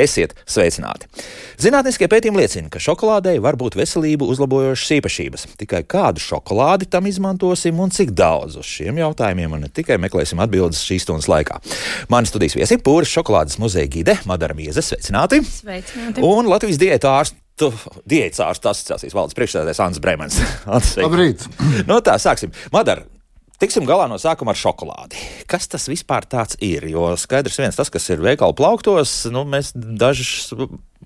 Esiet sveicināti! Zinātniskie pētījumi liecina, ka šokolādei var būt veselību uzlabojošas īpašības. Tikai kādu šokolādi tam izmantosim un cik daudz uz šiem jautājumiem un ne tikai meklēsim atbildes šīs stundas laikā. Mani studijas viesi ir Pūras šokolādes muzeja gide Madara Mieze. Sveicināti! Sveicināti! Un Latvijas diēta ārsts diētas ārsta asociācijas valdes priekšsēdētājs Ants Bremans. Labrīt! no tā sāksim. Madara, Tiksim galā no sākuma ar šokolādi. Kas tas vispār ir? Jo skaidrs viens tas, kas ir veikalu plauktos, nu, mēs dažus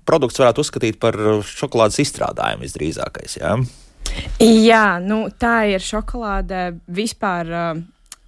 produktus varētu uzskatīt par šokolādes izstrādājumu visdrīzākais. Jā, jā nu, tā ir šokolāde vispār. Uh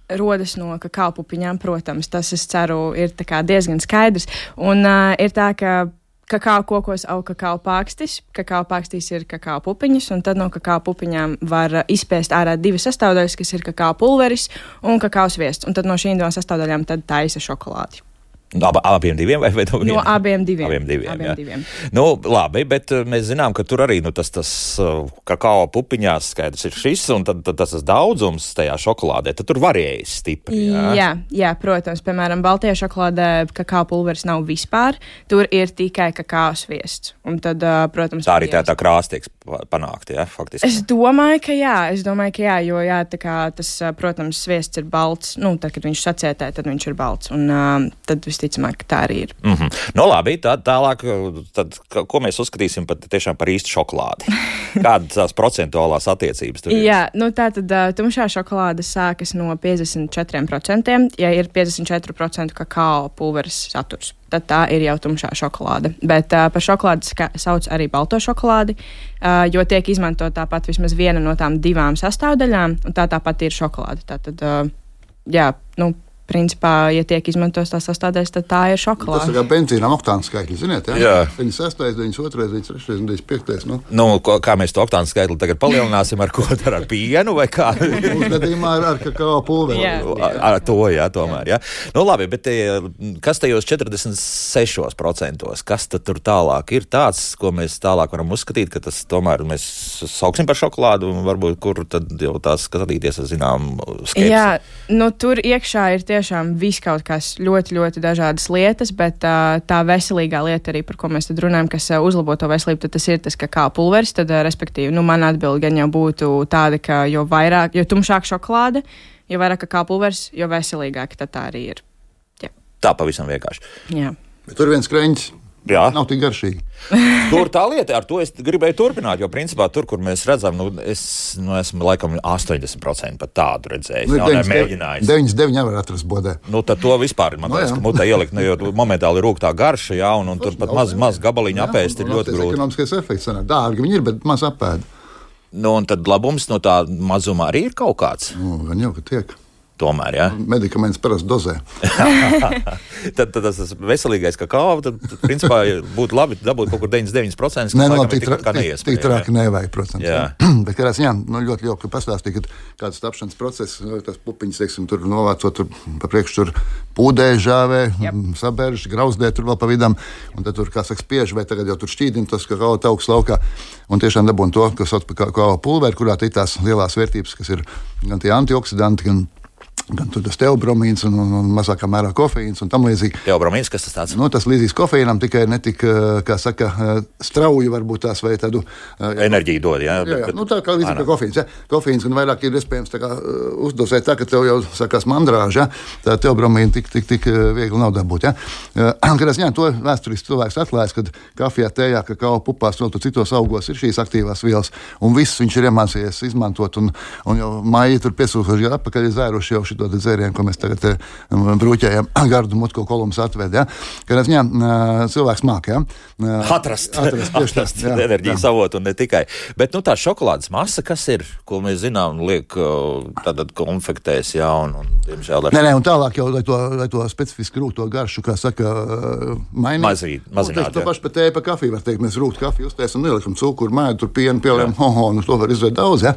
rodas no kakao pupiņām, protams, tas, es ceru, ir diezgan skaidrs. Un uh, ir tā, ka kakao kokos aug kakao pārkstis. Kakao pārkstīs ir kakao pupiņas, un tad no kakao pupiņām var izspēst ārā divas sastāvdaļas, kas ir kakao pulveris un kakao sviests. Un tad no šīm divām sastāvdaļām taisa šokolādi. No ab, abiem diviem vai, vai no, no abiem diviem? Abiem diviem, abiem diviem. Nu, labi, bet uh, mēs zinām, ka tur arī nu, tas, tas uh, kakao pupiņās skaidrs ir šis, un tad, tad tas daudzums tajā šokolādē, tur varējas stipri. Jā? jā, jā, protams, piemēram, Baltijā šokolādē kakao pulveris nav vispār, tur ir tikai kakao sviests. Un tad, uh, protams, tā arī tā, tā krāsa tiek panākta, jā, faktiski. Es domāju, ka jā, es domāju, ka jā, jo jā, kā, tas, protams, sviests ir balts, nu, tad, kad viņš sacietē, tad viņš ir balts. Un, tad visticamāk, tā arī ir. Mm -hmm. Nu, labi, tā, tālāk, tad, ko mēs uzskatīsim par, par īstu šokolādi? Kādas tās procentuālās attiecības tur ir? Jā, nu, tā tad tumšā šokolāde sākas no 54%, ja ir 54% kakao pulveris saturs. Tad tā ir jau tumšā šokolāde. Bet uh, par šokolādi sauc arī balto šokolādi, uh, jo tiek izmantot tāpat vismaz viena no tām divām sastāvdaļām, un tā tāpat ir šokolāde. Tātad, uh, jā, nu, principā, ja tiek izmantotas tās sastāvdaļas, tad tā ir šokolāde. Tas ir kā benzīna oktāna skaitļi, ziniet, ja? jā. 96, 97, 93, 95. Nu. Nu, ko, kā mēs to oktāna skaitli tagad palielināsim, ar ko ar, ar pienu vai kā? Mūsu gadījumā ar, ar kakao pulveri. Jā, jā. Ar to, jā, tomēr, jā. Nu, labi, bet kas tajos 46%, kas tad tur tālāk ir tāds, ko mēs tālāk varam uzskatīt, ka tas tomēr mēs sauksim par šokolādu un varbūt kur tad jau tās skatīties, zinām, skepsi. Jā, nu tur iekšā ir tie tiešām viss kaut kas ļoti, ļoti dažādas lietas, bet uh, tā veselīgā lieta arī, par ko mēs tad runājam, kas uh, uzlabo to veselību, tad tas ir tas, ka kā pulveris, tad, uh, respektīvi, nu, man atbildi gan jau būtu tāda, ka jo vairāk, jo tumšāk šokolāde, jo vairāk kā pulveris, jo veselīgāk tad tā arī ir. Jā. Tā pavisam vienkārši. Jā. Bet tur viens krēņš Jā. Nav tik garšīgi. tur tā lieta, ar to es gribēju turpināt. Jo, principā, tur, kur mēs redzam, nu, es nu, esmu laikam 80% pat tādu redzējis. Nu, jā, mēģinājis. 99 nevar atrast bodē. Nu, tad to vispār man nu, liekas, no, ka mutē ielikt, nu, jo momentāli rūk tā garša, jā, un, un tur pat maz, maz gabaliņu apēst ir ļoti grūti. Ekonomiskais efekts. Dārgi viņi ir, bet maz apēd. Nu, un tad labums no tā mazuma arī ir kaut kāds. Nu, gan jau, ka tiek. Tomēr, ja? Medikaments parasti dozē. tad, tad tas veselīgais kakao, tad, tad principā būtu labi dabūt kaut kur 99%. Nē, no, nu, tik, tra, tik, tik traki nevajag, protams. Jā. jā. Bet, kā jā, nu, ļoti jauki pastāstīja, ka kāds tapšanas process, nu, tas pupiņas, teiksim, tur novācot, tur pa priekšu tur pūdē, žāvē, yep. sabērž, grauzdē tur vēl pa vidam, un tad tur, kā saka, spiež, vai tagad jau tur šķīdina tas kakao tauks laukā, un tiešām dabūn to, kas sauc par kakao pulveri, kurā ir tās lielās vērtības, kas ir gan tie antioksidanti, gan gan teobromīns un, un, un mazākā mērā kofeīns un tam līdzīgi. Teobromīns, kas tas tāds? Nu, tas līdzīgs kofeīnam, tikai ne tik, eh, kā saka, eh, strauji varbūt tās vai tādu. Jā, eh, Enerģiju dod, jā. Jā, jā. Bet, nu, tā kā līdzīgi kā kofeīns. Ja? Kofeīns gan vairāk ir iespējams kā, uzdosēt tā, ka tev jau sākās mandrāža, tā teobromīna tik, tik, tik viegli nav dabūt. Kad es ņēmu to vēsturiski cilvēks atklājis, kad kafijā, tējā, kakao pupās, vēl tur citos augos ir šīs aktīvās vielas, un viss viņš ir iemācījies izmantot, un, un jau maija tur piesūkuši gadu atpakaļ zēruši jau šito dzērienu, ko mēs tagad eh, brūķējam, gardu mutku kolumnas atved. Ja? Kad es ņemu eh, cilvēks māk, ja? atrast, atrast, atrast jā, enerģijas avotu un ne tikai. Bet nu, tā šokolādes masa, kas ir, ko mēs zinām, liek tātad konfektēs, jā, un, un diemžēl. Ar... Nē, nē, un tālāk jau, lai to, lai to specifiski rūto garšu, kā saka, mainīt. Mazīt, mazināt. Nu, to pašu pat tēju pa kafiju var teikt, mēs rūtu kafiju uztaisam, neliekam cukuru, mēdu, tur pienu, pieliekam, ho, ho, nu to var izdarīt daudz, ja?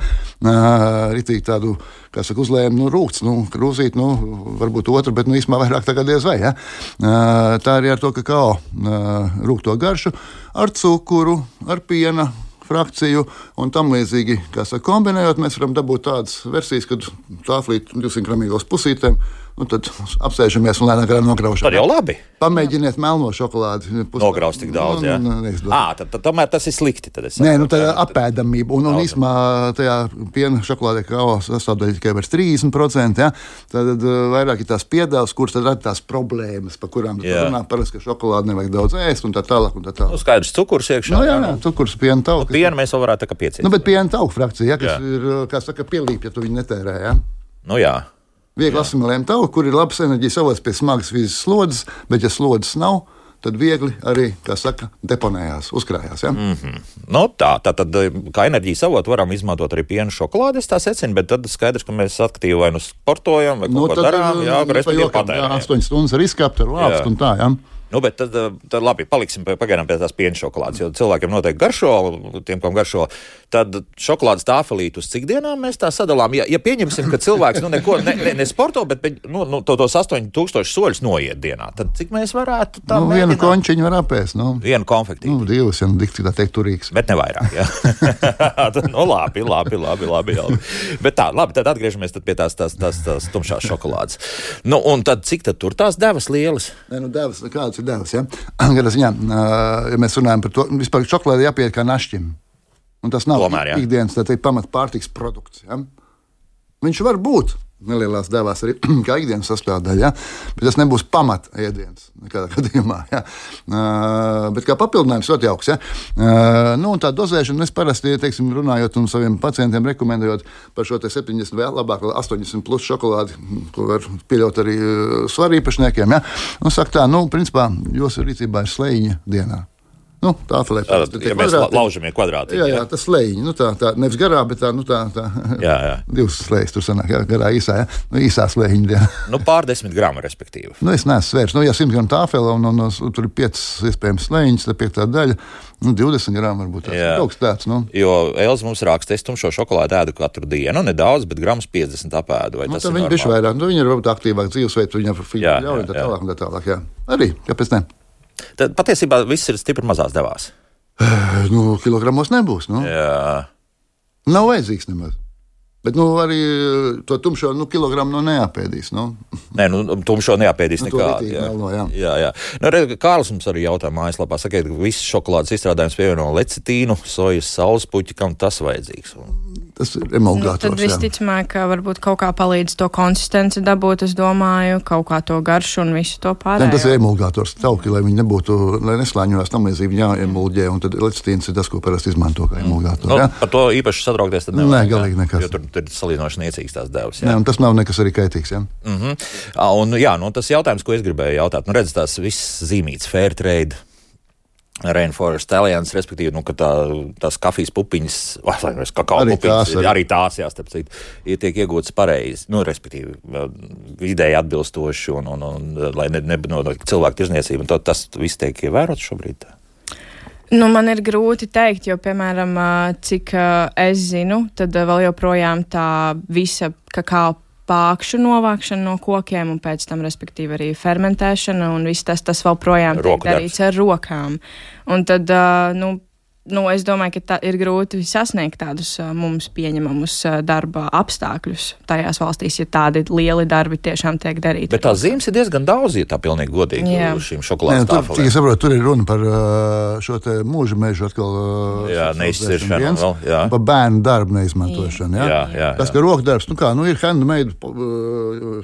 Ritīgi tādu, kā saka, uzlēmu, nu, rūkts, nu, krūzīt, nu, varbūt otru, bet, nu, īstenībā vairāk tagad diez vai, ja? Tā arī ar to kakao rūkto garšu, ar cukuru, ar piena frakciju un tam līdzīgi. Saka, kombinējot, mēs varam dabūt tādas versijas, kad tā flīt 200 gramīgos pusītēm Un tad apsēžamies un lēnām garām nograužam. Tad jau labi. Pamēģiniet melno šokolādi. Nograust tik daudz, jā. Nu, à, tad, tad, tomēr tas ir slikti. Nē, nu tā ir apēdamība. Un, un īsumā tajā piena šokolādē kava sastāvdaļa tikai vairs 30%. Ja? Tad vairāk ir tās piedāvās, kuras tad rada tās problēmas, par kurām runā parasti, ka šokolādi nevajag daudz ēst un tā tālāk. Un tā tālāk. Nu, skaidrs, cukurs iekšā. Nu, jā, jā, cukurs, piena tauku. Nu, pienu mēs vēl varētu tā kā piecīt. Nu, bet piena tauku frakcija, ja, kas jā. ir, kā saka, pielīp, ja tu viņu netērē. Ja? Nu, jā. Viegli asimilējama tauka, kur ir labas enerģijas avots pie smagas vīzes slodzes, bet, ja slodzes nav, tad viegli arī, kā saka, deponējās, uzkrājās. Ja? Mm -hmm. nu, tā, tā tad, eh, kā enerģijas avotu, varam izmantot arī pienu šokolādi, tā secina, bet tad skaidrs, ka mēs aktīvi vai nu sportojam, vai nu, ko darām, jā, respektīvi patērējam. 8 stundas ar izkāpt ar lāpstu un tā, jā. Ja? Nu, bet tad, eh, tad labi, paliksim pagaidām pie tās piena šokolādes. Jo cilvēkiem noteikti garšo, tiem, kam garšo, tad šokolādes tāfelīti uz cik dienām mēs tā sadalām. Ja, ja pieņemsim, ka cilvēks nu, neko ne, ne, ne sporto, bet nu, nu, to, tos 8000 soļus noiet dienā, tad cik mēs varētu tā nu, vienu končiņu var apēst? Nu, vienu konfekti. Nu, divas, ja nu dikti tā teikt turīgs. Bet ne vairāk. Ja? nu, labi, labi, labi, labi, labi. Bet tā, labi, tad atgriežamies tad pie tās, tās, tās, tās tumšās šokolādes. Nu, un tad cik tad tur tās devas lielas? Ne, nu, devas, kādas ir devas. Ja? Ziņā, ja mēs runājam par to, vispār čokolāde jāpiet kā našķim. Un tas nav Tomēr, ikdienas pamat pārtiks produkts. Ja? Viņš var būt nelielās devās arī kā ikdienas sastāvdaļa, ja? bet tas nebūs pamata ēdiens nekādā gadījumā. Ja? Uh, bet kā papildinājums ļoti jauks. Ja? Uh, nu, tā dozēšana es parasti, teiksim, runājot un saviem pacientiem rekomendējot par šo 70 vai labāk, 80 plus šokolādi, ko var pieļaut arī svaru īpašniekiem. Ja? Un saka tā, nu, principā jūsu rīcībā ir slēņa dienā. Nu, tā tā Tātad, ja mēs laužamies kvadrātī. Jā, jā, tas leņķis. Nu, tā, tā, nevis garā, bet tā, nu, tā, tā jā, jā. divas slēņas tur sanāk. Jā, garā, īsā, jā. Nu, īsā slēņa. Nu, pār desmit gramu, respektīvi. Nu, es neesmu svērs. Nu, ja simt gramu tāfela un, un, un, tur ir piecas iespējams slēņas, tad piektā daļa. Nu, 20 gramu varbūt tāds - kaut kas tāds. Nu. Jo Elza mums raksta, es tumšo šokolādi ēdu katru dienu, nedaudz, bet grams 50 apēdu. Nu, tas viņa ir vairāk, nu, viņa ir varbūt aktīvāk dzīvesveids, viņa ir ļauj un tā tālāk. Un tā tālāk jā. Arī, kāpēc ne? Tad patiesībā viss ir stipri mazās devās. Nu, kilogramos nebūs. Nu. Jā. Nav vajadzīgs nemaz. Bet nu, arī eh, to tumšo nu, kilogramu nu, neapēdīs. Nu. Nē, nu, tumšo neapēdīs nu, nekādu. Jā, melno, jā. jā, jā. Nu, re, Kārlis mums arī jautā mājaslapā, sakiet, ka visas šokolādes izstrādājums pievieno lecitīnu, sojas saulespuķi, kam tas vajadzīgs. Un... Tas ir emulgators. Nu, tad visticamāk, ka varbūt kaut kā palīdz to konsistenci dabūt, es domāju, kaut kā to garšu un visu to pārējo. Jā, tas ir emulgators. Tauki, lai viņi nebūtu, lai neslāņojās tam līdzīgi, jāemulģē, un tad lecitīns ir tas, ko parasti izmanto kā emulgators. Nu, par to īpaši satraukties tad nevajag. Nē, galīgi nekas. Tur, ir salīdzinoši niecīgs tās devas. Nē, tas nav nekas arī kaitīgs. Jā. Mm -hmm. Un jā, nu, tas jautājums, ko es gribēju jautāt, nu redz tās visas zīmītas, fair trade Rainforest Alliance, respektīvi, nu, tā, tās kafijas pupiņas, vai atvainojos, kakao arī pupiņas, tās, arī. arī tās, jā, starp citu, ir tiek iegūtas pareizi, nu, respektīvi, vidēji atbilstoši un, un, un lai ne, ne, no, cilvēku tirzniecība, un to, tas viss tiek ievērots šobrīd. Nu, man ir grūti pateikt, jo, piemēram, cik es zinu, tad vēl joprojām tā visa kakao pākšu novākšana no kokiem un pēc tam, respektīvi, arī fermentēšana un viss tas, tas vēl projām tiek darīts ar rokām. Un tad, nu, nu, es domāju, ka ir grūti sasniegt tādus mums pieņemamus darba apstākļus tajās valstīs, ja tādi lieli darbi tiešām tiek darīti. Bet tās zīmes ir diezgan daudz, ja tā pilnīgi godīgi jā. šīm šokolādes tāfelēm. Tur, cik es saprotu, tur ir runa par šo te mūža mežu atkal. Jā, neizciršanu vēl, jā. Par bērnu darbu neizmantošanu, jā. jā, jā, jā. Tas, ka rokdarbs, nu kā, nu ir handmade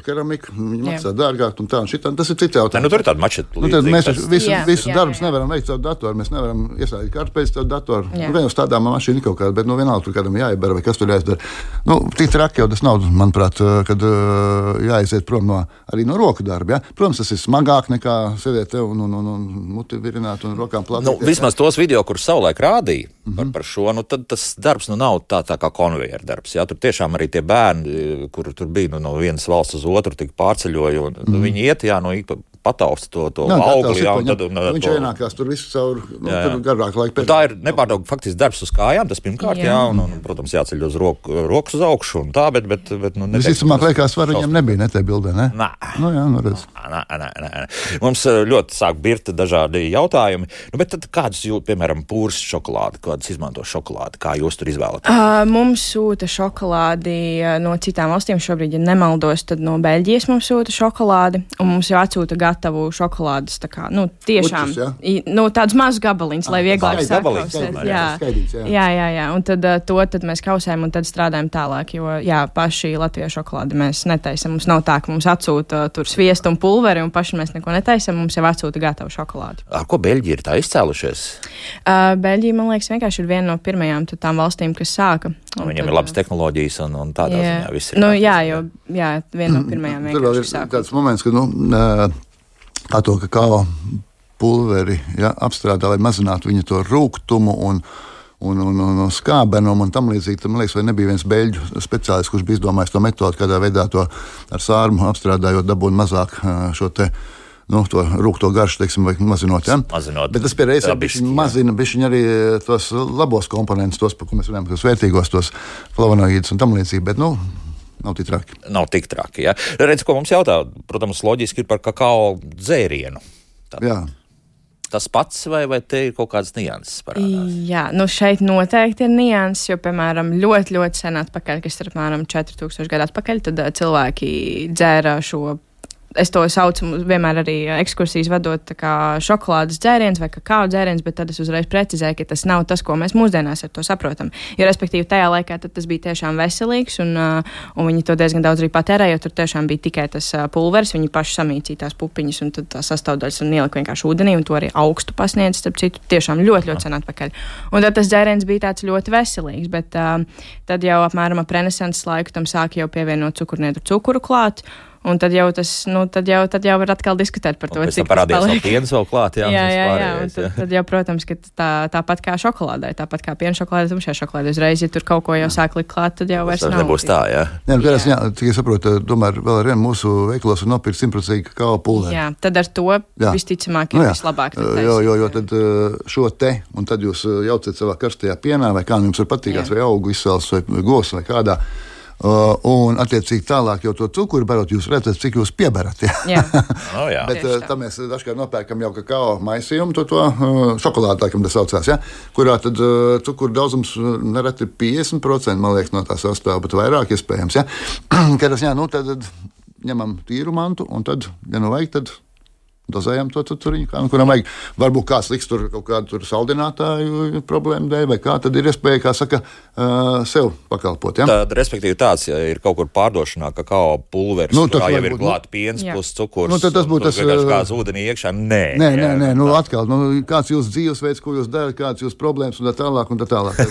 keramika, viņi maksā dārgāk un tā, un šitā, tas ir cits jautājums. Nu, tur ir tāda mačeta. Nu, tad mēs visu, visu darbus nevaram veikt caur datoru, mēs nevaram iesaistīt kartpēc caur datoru. Jā. Nu, gan jau tādā mašīnā kaut kāda, bet nu, vienalga tur kādam jāiebara vai kas tur jāizdara. Nu, tik traki jau tas nav, manuprāt, kad uh, jāiziet prom no, arī no roku darba. Ja? Protams, tas ir smagāk nekā sēdēt te un, un, un, un muti virināt un rokām plakāt. Nu, vismaz tos video, kurus savulaik rādīja mm -hmm. par, par šo, nu, tad tas darbs nu, nav tā, tā kā konveijera darbs. Ja? Tur tiešām arī tie bērni, kur tur bija nu, no vienas valsts uz otru, tika pārceļoja. Un, mm -hmm. Viņi iet, jā, no patausta to, to jā, augli. Jā, tad, un, viņš to... ienākās tur visu caur nu, garāku laiku. Pēc. Tā ir nepārtraukti faktiski darbs uz kājām, tas pirmkārt, jā, jā un, un, protams, jāceļ uz roku, rokas uz augšu un tā, bet, bet, bet nu, Visticamāk, liekas, var viņam nebija ne te bildē, ne? Nā. Nu, jā, nu redz. Nā, nā, nā, nā. Mums eh, ļoti sāk birta dažādi jautājumi, nu, bet tad kādus jūs, piemēram, pūrs šokolādi, kādas izmanto šokolādi, kā jūs tur izvēlaties? Uh, mums sūta šokolādi no citām valstīm šobrīd, ja nemaldos, tad no Beļģijas mums sūta šokolādi, un mums jau atsūta gatavu šokolādes. Tā kā, nu, tiešām Puķis, i, nu, tādus mazus gabaliņus, lai vieglāk sakausēt. Jā. Jā. jā, jā, jā. Un tad uh, to tad mēs kausējam un tad strādājam tālāk, jo jā, paši Latvijas šokolādi mēs netaisam. Mums nav tā, ka mums atsūta uh, tur sviestu un pulveri, un paši mēs neko netaisam. Mums jau atsūta gatavu šokolādi. Ar ko Beļģija ir tā izcēlušies? Uh, Beļģija, man liekas, vienkārši ir viena no pirmajām tām valstīm, kas sāka. Un Viņam tad, ir labas tehnoloģijas un, un tādā jā. ziņā viss ir. Nu, jā, jo jā, viena no pirmajām Tur vēl ir tāds moments, ka, nu, kā to kakao pulveri ja, apstrādā, lai mazinātu viņa to rūkumu un, un, un, un, skābenumu un tam līdzīgi. Man liekas, vai nebija viens beļģu speciālists, kurš bija izdomājis to metodi, kādā veidā to ar sārmu apstrādājot, dabūt mazāk šo te. Nu, to rūkto garšu, teiksim, vai mazinot. Ja? mazinot Bet tas pie reizes mazina arī tos labos komponentus, tos, par ko mēs runājam, tos vērtīgos, tos flavonoīdus un tam līdzīgi. Bet, nu, Nav tik traki. Nav tik traki. Ja? Redz, ko mums jautā, protams, loģiski ir par kakao dzērienu. Tā. Jā tas pats, vai, vai te ir kaut kādas nianses? Parādās? Jā, nu šeit noteikti ir nianses, jo, piemēram, ļoti, ļoti sen atpakaļ, kas ir apmēram 4000 gadu atpakaļ, tad cilvēki dzēra šo es to saucu vienmēr arī ekskursijas vadot šokolādes dzēriens vai kakao dzēriens, bet tad es uzreiz precizēju, ka tas nav tas, ko mēs mūsdienās ar to saprotam. Jo, respektīvi, tajā laikā tas bija tiešām veselīgs, un, un viņi to diezgan daudz arī patērēja, jo tur tiešām bija tikai tas pulveris, viņi paši samīcīja tās pupiņas un tās sastāvdaļas un ielika vienkārši ūdenī, un to arī augstu pasniedz, starp citu, tiešām ļoti, ļoti sen atpakaļ. Un tad tas dzēriens bija tāds ļoti veselīgs, bet uh, tad jau apmēram ap renesanses laiku tam sāka jau pievienot cukurniedru cukuru klāt. Un tad jau tas, nu, tad jau, tad jau var atkal diskutēt par to, cik parādījās vēl piens vēl klāt. Jā, jā, jā, jā. Un tad, tad jau, protams, ka tā, tāpat kā šokolādē, tāpat kā piena šokolādē, tumšā šokolādē uzreiz, ja tur kaut ko jau sāk likt klāt, tad jau vairs tas nav. nebūs tā, jā. Nē, nu, jā. jā, tikai saprotu, tomēr vēl ar vienu mūsu veikalos var nopirkt simtprocentīgi kakao pulveri. Jā, tad ar to jā. visticamāk ir nu, vislabāk. Jo, jo, jo tad šo te, un tad jūs jaucat savā karstajā pienā, vai kā jums ir patīkās, vai augu izcels, vai gos, vai kādā. Uh, un, attiecīgi, tālāk jau to cukuru barot, jūs redzat, cik jūs pieberat. Ja? Jā, oh, jā. Bet uh, tam mēs dažkārt nopērkam jau kakao maisījumu, to, to uh, šokolādi, laikam, tas saucās, ja? kurā tad uh, cukuru daudzums nereti ir 50% liekas, no tā sastāvā, bet vairāk iespējams. Ja? Kad tas, jā, nu, tad, tad ņemam tīru mantu, un tad, ja nu vajag, tad dozējam to cukuriņu, kā, nu, kuram vajag. Varbūt kāds liks tur kaut kādu saldinātāju problēmu dēļ, vai kā, tad ir iespēja, kā saka, uh, sev pakalpot. Ja? Tad, respektīvi, tāds, ja ir kaut kur pārdošanā, ka kā pulveris, nu, kā jau ir klāta piens jā. plus cukurs, nu, tad tas būtu tas kāds ūdenī iekšā. Nē, nē, nē, nē nu, atkal, nu, kāds jūsu dzīvesveids, ko jūs darat, kāds jūsu problēmas un tā tālāk. Un tā tālāk.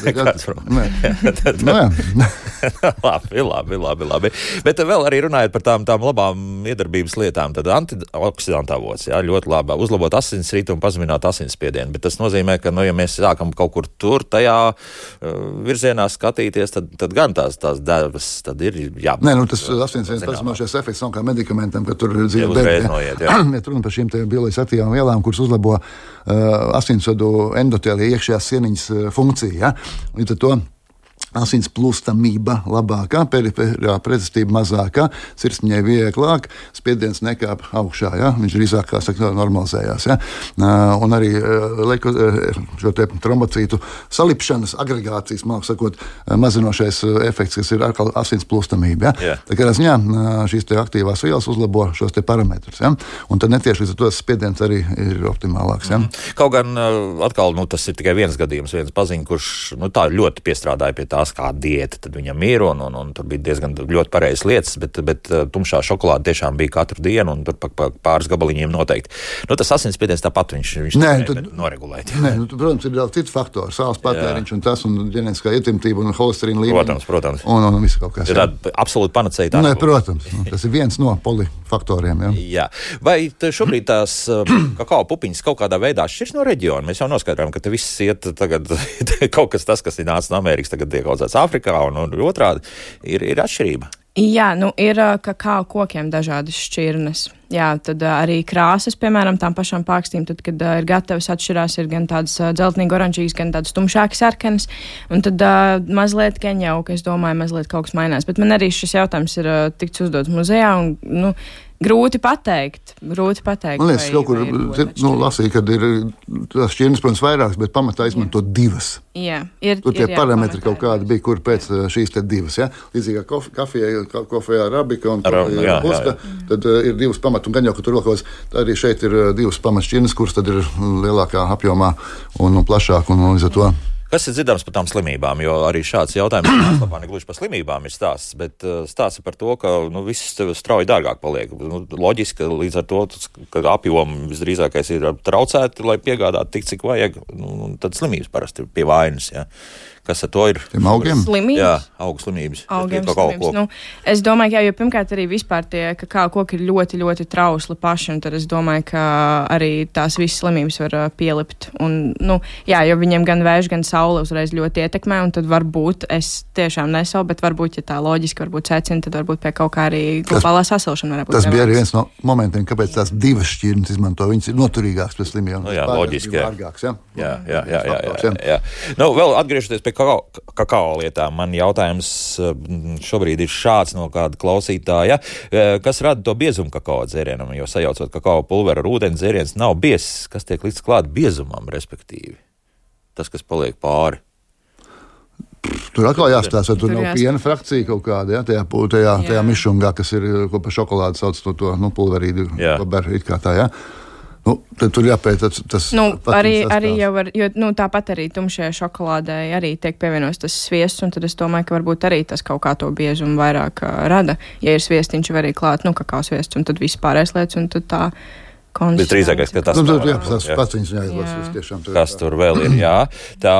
Tad, nu, labi, labi, labi, labi. Bet vēl arī runājot par tām, tām labām iedarbības lietām, tad antioksidantu avots jā, ļoti labi uzlabot asinsritu un pazemināt asinsspiedienu. Bet tas nozīmē, ka, nu, ja mēs sākam kaut kur tur, tajā uh, virzienā skatīties, tad, tad gan tās, tās devas ir jābūt. Nē, nu, tas asinsspiediens pazeminošais efekts nav kā medikamentam, ka tur dzīve beigas. Noiet, jā, ja runa par šīm bioloģiski aktīvām vielām, kuras uzlabo uh, asinsvadu endotēlija iekšējās sieniņas uh, funkciju. Ja? Līdz ar to asins plūstamība labākā, periferā pretestība mazākā, sirsniņai vieglāk, spiediens nekāp augšā. Ja? Viņš drīzāk, kā saka, normalizējās. Ja? Un arī leko, šo trombocītu salipšanas, agregācijas, mākslinieks sakot, mazinošais efekts, kas ir atkal asins plūstamība. Ja? Yeah. Tā kā ziņā šīs aktīvās vielas uzlabo šos parametrus. Ja? Un tad netieši līdz ar to spiediens arī ir optimālāks. Ja? Mm -hmm. Kaut gan atkal nu, tas ir tikai viens gadījums, viens paziņš, kurš nu, tā ļoti piestrādāja pie tā tās kāda diēta tad viņam ir, un, un, un tur bija diezgan ļoti pareizas lietas, bet, bet uh, tumšā šokolāde tiešām bija katru dienu, un tur pa, pa pāris gabaliņiem noteikti. Nu, tas asinsspiediens tāpat viņš, viņš nē, tad, noregulēt. Nē, nu, protams, ir vēl citi faktori, sāls patēriņš un tas, un ģenētiskā ietimtība un holesterīna līmenis. Protams, protams. Un, un, un viss kaut kas. Ir tāda absolūti panacēja. Tā nē, protams, nu, tas ir viens no polifaktoriem. Ja. Jā. Vai šobrīd tās kakao pupiņas kaut kādā veidā atšķiras no reģiona? Mēs jau noskaidrojām, ka te viss iet tagad kaut kas tas, kas ir nācis no Amerikas, tagad tiek audzēts Āfrikā un, un otrādi ir, ir atšķirība. Jā, nu ir kakao kokiem dažādas šķirnes. Jā, tad arī krāsas, piemēram, tām pašām pārkstīm, tad, kad uh, ir gatavas, atšķirās, ir gan tādas uh, dzeltenīgi oranžīgas, gan tādas tumšākas sarkanas. Un tad uh, mazliet keņauka, es domāju, mazliet kaut kas mainās. Bet man arī šis jautājums ir uh, tikts uzdots muzejā. Un, nu, Grūti pateikt. Grūti pateikt Man liekas, vai, kaut kur nu, lasīja, ka ir tās šķirnes, protams, vairākas, bet pamatā izmanto jā. divas. Jā, ir, Tur tie ir, jā, parametri kaut kādi bija, kur pēc šīs te divas. Ja? Līdzīgi kā kafijā, kafijā arabika un puska, tad uh, ir divas pamatu. Un gan jau, ka tur vēl kaut kas, arī šeit ir uh, divas pamatšķirnes, kuras tad ir lielākā apjomā un, un plašāk un, un līdz ar to. Kas ir dzirdams par tām slimībām? Jo arī šāds jautājums lapā negluži par slimībām ir stāsts, bet uh, stāsts par to, ka nu, viss strauji dārgāk paliek. Nu, loģiski, ka līdz ar to, ka apjomi visdrīzākais ir traucēti, lai piegādātu tik, cik vajag, nu, tad slimības parasti ir pie vainas. Ja. Kas ar to ir? Tiem augiem? Slimības. Jā, augu slimības. Augiem slimības. Nu, es domāju, ka, jo pirmkārt arī vispār tie kakao koki ir ļoti, ļoti trausli paši, un tad es domāju, ka arī tās visas slimības var uh, pielipt. Un, nu, jā, jo viņiem gan vēž, gan saule uzreiz ļoti ietekmē, un tad varbūt es tiešām nesavu, bet varbūt, ja tā loģiski varbūt secina, tad varbūt pie kaut kā arī globālā sasilšana varētu būt. Tas bija arī viens no momentiem, kāpēc tās divas šķirnes izmanto. Viņas ir noturīgākas pret slimībām. Nu, jā, loģiski. Jā. Jā, jā, jā, jā, jā, jā, jā. Nu, vēl atgriežoties pie kakao, lietām. Man jautājums mm, šobrīd ir šāds no kāda klausītāja. Eh, kas rada to biezumu kakao dzērienam? Jo sajaucot kakao pulveri ar ūdeni, dzēriens nav biezs. Kas tiek līdz klāt biezumam, respektīvi? Tas, kas paliek pāri. Tur atkal jāstāsta, vai tur, tur nav jāstāsta. piena frakcija kaut kāda, ja, tajā, tajā, tajā mišungā, kas ir, ko par šokolādi sauc to, to nu, pulverīdu, kā tā, ja. Nu, tur jāpēta tas. nu, arī, arī jau var, jo nu, tāpat arī tumšajā šokolādē arī tiek pievienots tas sviests, un tad es domāju, ka varbūt arī tas kaut kā to biežumu vairāk uh, rada. Ja ir sviestiņš, var arī klāt, nu, kakao sviests, un tad viss pārējais lietas, un tad tā Bet drīzākais, ka tas nu, tur, jā, tas pats viņas jāizlasa. Tiešām, tur, Kas tur vēl ir? Jā. Tā,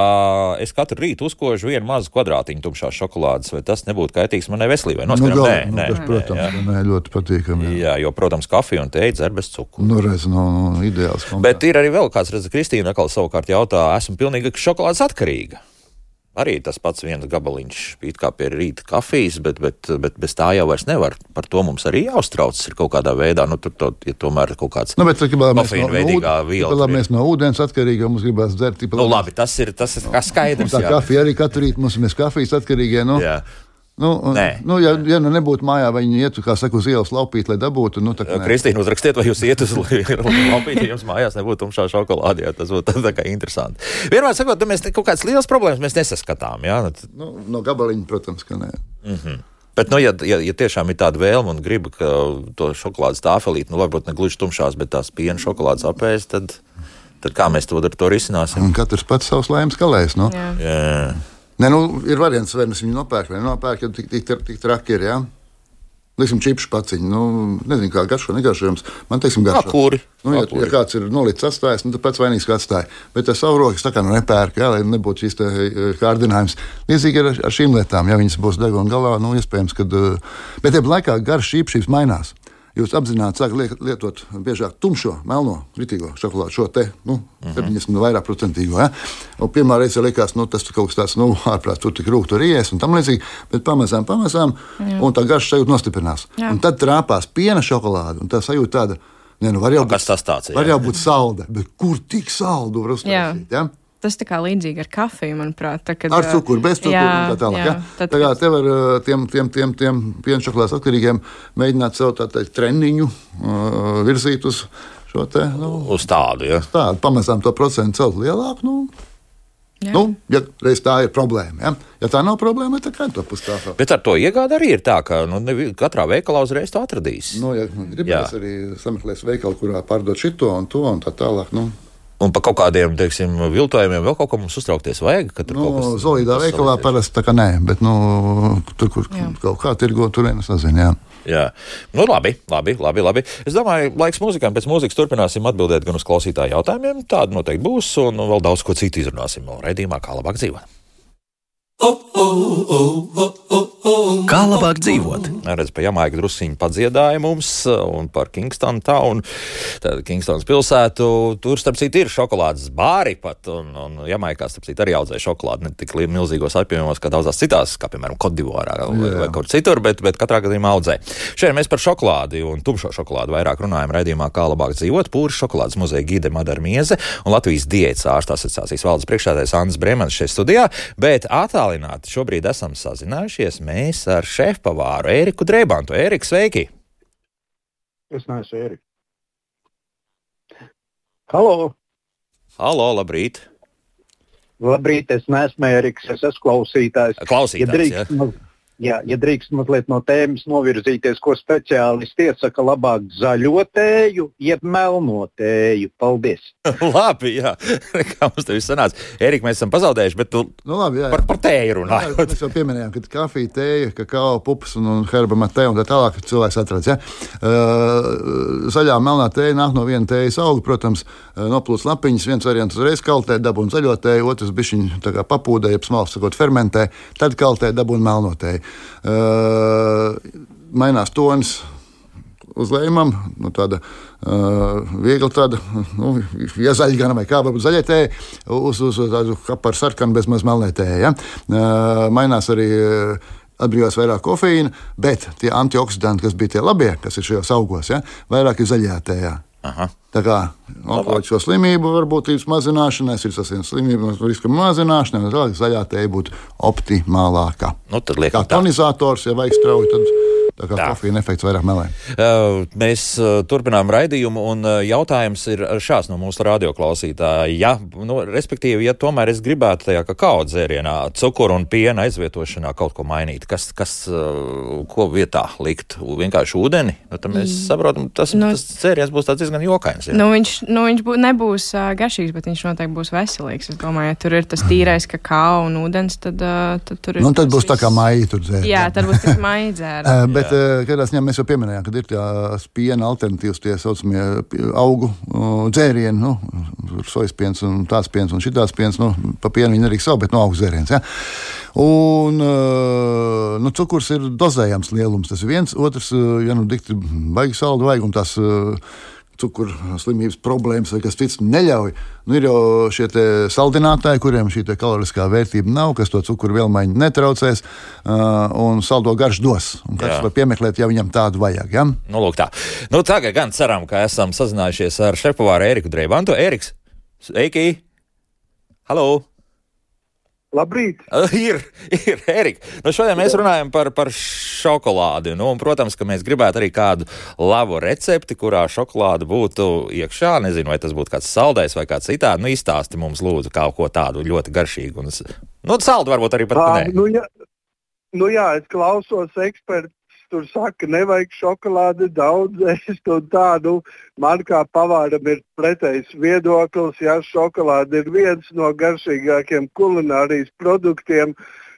es katru rītu uzkožu vienu mazu kvadrātiņu tumšās šokolādes, vai tas nebūtu kaitīgs manai veselībai? Nu, gal, nē, nu, nē, tas, protams, jā. nē, ļoti patīkami. Jā. jā, jo, protams, kafija un tēja dzer bez cukura. Nu, reiz, no, no, ideāls. Kombinā. Bet ir arī vēl kāds, redz, Kristīna, atkal savukārt jautā, esmu pilnīgi šokolādes atkarīga arī tas pats viens gabaliņš, it kā pie rīta kafijas, bet, bet, bet bez tā jau vairs nevar. Par to mums arī jāuztraucas ir kaut kādā veidā. Nu, tur to, ja tomēr kaut kāds nu, bet, kofīna veidīgā viela. Tad mēs no ūdens atkarīgi, mums gribās dzert. Nu, labi, tas ir, tas ir skaidrs. Tā kafija arī katru rītu mums ir kafijas atkarīgie. Nu. Jā. Nu, nē. nu, ja, ja nu nebūtu mājā, vai viņi ietu, kā saka, uz ielas laupīt, lai dabūtu, nu. Kristīna, uzrakstiet, vai jūs iet uz laupīt, ja jums mājās nebūtu tumšā šokolāde, jā, tas būtu tā kā interesanti. Vienmēr sakot, mēs kaut kādas lielas problēmas mēs nesaskatām, jā. Nu, no gabaliņa, protams, ka nē. Mm -hmm. Bet, nu, ja, ja, ja tiešām ir tāda vēlme un griba to šokolādes tāfelīt, nu, varbūt ne gluži tumšās, bet tās piena šokolādes apēst, tad, tad kā mēs to, to risināsim? Un katrs pats savs laimes kalējs. No? Jā. Jā. Nē, nu, ir variants, vai nu viņu nopērk, vai nopērk, ja tik, tik, tik traki ir. Ja? Liksim, čipšu paciņu. Nu, nezinu, kā garšo, negaršojams. Man teiksim, garšo. Kuri? Nu, ja, ja kāds ir nolicis atstājis, nu, tad pats vainīgs atstāja. Bet tas savu rokas tā kā nu nepērk, jā, lai nebūtu šīs eh, kārdinājums. Līdzīgi ar, ar šīm lietām, ja viņas būs deguna galā, nu, iespējams, ka. Eh, bet tajā laikā garš īpašības mainās jūs apzināti sākat lietot biežāk tumšo, melno, kritīgo šokolādi, šo te nu, uh -huh. 70 vairāk procentīgo. Ja? Un pirmā reize likās, nu, tas kaut kas tāds, nu, ārprāt, tur tik rūkstoši ies un tam līdzīgi, bet pamazām, pamazām, Jā. un tā garša sajūta nostiprinās. Jā. Un tad trāpās piena šokolāde, un tā sajūta tāda. Ne, nu, var jau, būt, tāds, var jau būt salda, bet kur tik saldu var uztaisīt? Tas tā kā līdzīgi ar kafiju, manuprāt. Tā, kad, ar cukuru, bez cukuru jā, un tā tālāk. Jā, ja? tad, tā kā te var tiem, tiem, tiem, tiem pienšokolādes atkarīgiem mēģināt sev tā teikt treniņu uh, virzīt uz šo te. Nu, uz tādu, ja. Tādu, pamazām to procentu celt lielāku. Nu, Jā. Nu, ja reiz tā ir problēma, ja, ja tā nav problēma, tad kā to pustāvā? Bet ar to iegādi arī ir tā, ka nu, ne, katrā veikalā uzreiz to atradīs. Nu, ja gribēs arī sameklēs veikalu, kurā pārdot šito un to un tā tālāk. Nu. Un par kaut kādiem, teiksim, viltojumiem vēl kaut ko mums uztraukties vajag. Nu, Zolīdā veikalā parasti tā kā nē, bet nu, tur, kur jā. kaut kā tirgo, tur vienas nezinu. Jā. Jā, nu labi, labi, labi, labi. Es domāju, laiks mūzikām. Pēc mūzikas turpināsim atbildēt gan uz klausītāju jautājumiem. Tāda noteikti būs, un vēl daudz ko citu izrunāsim raidījumā, kā labāk dzīvot. Kā labāk dzīvot? redz, pa Jamaiku drusiņu padziedāja mums un par Kingston Town, tad Kingstons pilsētu. Tur, starp citu, ir šokolādes bāri pat, un, un Jamaikā, starp citu, arī audzēja šokolādi ne tik milzīgos apjomos kā daudzās citās, kā piemēram Kodivārā vai, vai kaut kur citur, bet, bet katrā gadījumā audzēja. Šodien mēs par šokolādi un tumšo šokolādi vairāk runājam raidījumā, kā labāk dzīvot. Pūri šokolādes muzeja gide Madara Mieze un Latvijas diētas ārsta asociācijas valdes priekšsēdētājs Andris Bremans šeit studijā, bet attālināti šobrīd esam sazinājušies mēs ar šefpavāru Ēriku Drebantu. Ērika, sveiki! Es neesmu Ērika. Halo! Halo, labrīt! Labrīt, es neesmu Eriks, es esmu klausītājs. Klausītājs, ja drīkst, ja. Jā, ja drīkst mazliet no tēmas novirzīties, ko speciālisti iesaka, labāk zaļo tēju, jeb melno tēju. Paldies! labi, jā, kā mums viss sanāca. Erika, mēs esam pazaudējuši, bet tu nu, labi, jā, jā. par, par tēju runājot. Mēs jau pieminējām, ka kafija, tēja, kakao, pupas un, un herba matē un tā tālāk cilvēks atradz. Ja? Uh, zaļā melnā tēja nāk no viena tējas auga, protams, noplūst lapiņas, viens variants uzreiz kaltē, dabūna zaļo tēju, otrs bišķiņu papūdē, jeb smalks sakot fermentē, tad kaltē dabūna melno tēju. Mainās tonis uz lējumam, nu, tāda uh, viegla, tāda, nu, ja zaļa vai kā, varbūt zaļai tēja, uz, uz, uz tādu kaparu sarkanu bez maz melnē tēja. Ja? Uh, mainās arī. Uh, Atbrīvās vairāk kofeīna, bet tie antioksidanti, kas bija tie labie, kas ir šajos augos, ja, vairāk ir zaļajā tējā. Aha. Tā kā onkoloģisko slimību varbūtības mazināšanai, sirdsapziņas slimību riska mazināšanai, tad zaļā tēja būtu optimālākā. Nu, tad liekam, kā tonizators, ja vajag strauji, tad Tā kā kofeīna efekts vairāk melē. Uh, mēs uh, turpinām raidījumu, un uh, jautājums ir šāds no mūsu radioklausītāja. Ja, nu, respektīvi, ja tomēr es gribētu tajā kakao dzērienā, cukuru un piena aizvietošanā kaut ko mainīt, kas, kas ko vietā likt? Vienkārši ūdeni? Nu, tad mēs mm. saprotam, tas, nu, tas dzēriens būs tāds diezgan jokains. Ja? Nu, viņš nu, viņš bū, nebūs uh, garšīgs, bet viņš noteikti būs veselīgs. Es domāju, ja tur ir tas tīrais kakao un ūdens, tad, uh, tad tur ir. Nu, tad būs viss... tā kā maija tur dzēriens. Jā, tad būs tas maija dzēriens. Bet kādā ziņā mēs jau pieminējām, ka ir tās piena alternatīvas, tie saucamie augu uh, dzērieni, nu, sojas piens un tāds piens un šitās piens. Nu, pa pienu viņi arī savu, bet no augu dzēriens. Ja? Un nu, cukurs ir dozējams lielums. Tas ir viens, otrs, ja nu dikti baigi saldu vajag un tās. Uh, cukuru slimības problēmas vai kas cits neļauj. Nu, ir jau šie saldinātāji, kuriem šī kaloriskā vērtība nav, kas to cukuru vielmaiņu netraucēs uh, un saldo garš dos. Katrs var piemeklēt, ja viņam tādu vajag. Ja? Nu, lūk, tā. Nu, tagad gan ceram, ka esam sazinājušies ar šefpavāru Eriku Dreibantu. Eriks, sveiki! Halo! Labrīt! Ir, ir Erika. Nu, šodien mēs runājam par, par šokolādi. Nu, un, protams, ka mēs gribētu arī kādu labu recepti, kurā šokolāde būtu iekšā. Nezinu, vai tas būtu kāds saldējs vai kāds citāds. Nu, izstāsti mums, lūdzu, kaut ko tādu ļoti garšīgu. Un, nu, saldu varbūt arī pat nē. Nu, jā, nu, jā, es klausos ekspertu tur saka, nevajag šokolādi daudz ēst un tādu. Man kā pavāram ir pretējs viedoklis, ja šokolāde ir viens no garšīgākiem kulinārijas produktiem.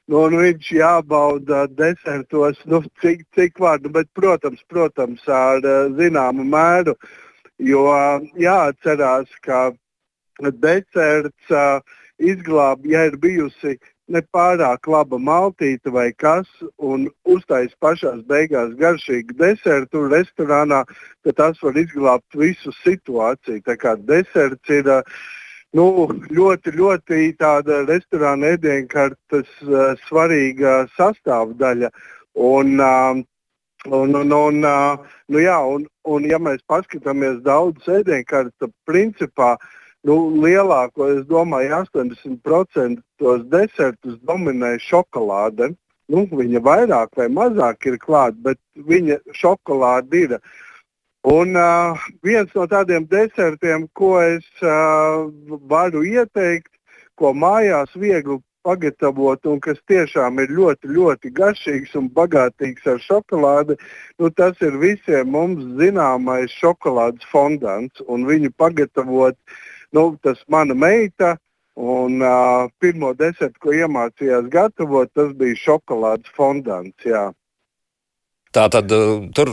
Nu, viņš jābauda desertos, nu, cik, cik vārdu, bet, protams, protams, ar uh, zināmu mēru. Jo jāatcerās, ka deserts uh, izglāb, ja ir bijusi nepārāk laba maltīte vai kas, un uztais pašās beigās garšīgu desertu restorānā, tad tas var izglābt visu situāciju. Tā kā deserts ir nu, ļoti, ļoti tāda restorāna ēdienkartes uh, svarīga sastāvdaļa. Un, uh, Un, un, un, uh, nu jā, un, un, ja mēs paskatāmies daudz ēdienkartes, tad principā uh, nu, lielāko, es domāju, 80% tos desertus dominē šokolāde. Nu, viņa vairāk vai mazāk ir klāta, bet viņa šokolāde ir. Un uh, viens no tādiem desertiem, ko es uh, varu ieteikt, ko mājās viegli pagatavot un kas tiešām ir ļoti, ļoti garšīgs un bagātīgs ar šokolādi, nu, tas ir visiem mums zināmais šokolādes fondants. Viņu pagatavot uh, nu, tas mana meita. Un uh, pirmo desertu, ko iemācījās gatavot, tas bija šokolādes fondants. Jā. Tā tad uh, tur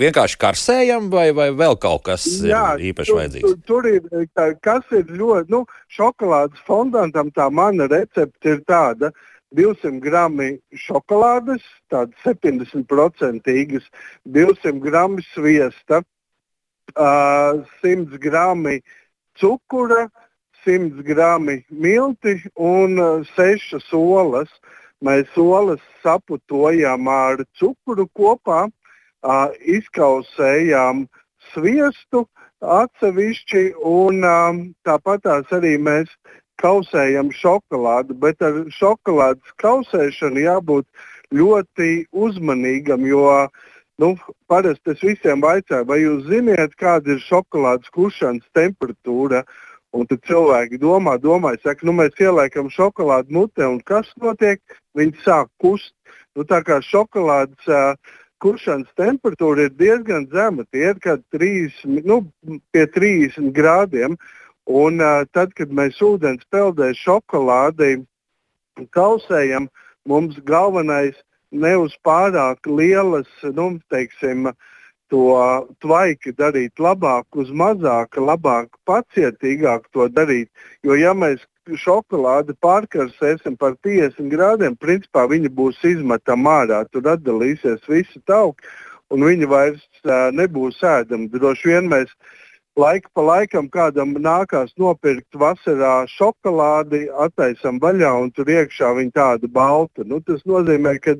vienkārši karsējam, vai, vai vēl kaut kas Jā, ir īpaši tur, vajadzīgs? Tur, tur ir tā, kas ir ļoti, nu, šokolādes fondantam tā mana recepte ir tāda. 200 gramu šokolādes, tādas 70% 200 gramu sviesta, uh, 100 gramu cukura, 100 gramu milti un uh, 6 olas. Mēs olas saputojām ar cukuru kopā, uh, izkausējām sviestu atsevišķi un um, tāpat arī mēs kausējam šokolādi, bet ar šokolādes kausēšanu jābūt ļoti uzmanīgam, jo nu, parasti es visiem vaicāju, vai jūs zināt, kāda ir šokolādes kušanas temperatūra. Un tad cilvēki domā, domā, saka, nu mēs ieliekam šokolādi mutē, un kas notiek? Viņi sāk kust. Nu, tā kā šokolādes uh, kušanas temperatūra ir diezgan zema, tie ir kaut kādi nu, pie 30 grādiem. Un, uh, tad, kad mēs ūdens peldē šokolādi kausējam, mums galvenais ne uz pārāk lielas, nu, teiksim, to tvaiki darīt labāk, uz mazāk, labāk, pacietīgāk to darīt. Jo, ja mēs šokolādi pārkarsēsim par 50 grādiem, principā viņa būs izmetama ārā, tur atdalīsies visi tauki, un viņa vairs uh, nebūs ēdama. Droši vien mēs Laika pa laikam kādam nākās nopirkt vasarā šokolādi, attaisam vaļā un tur iekšā viņa tāda balta. Nu, tas nozīmē, ka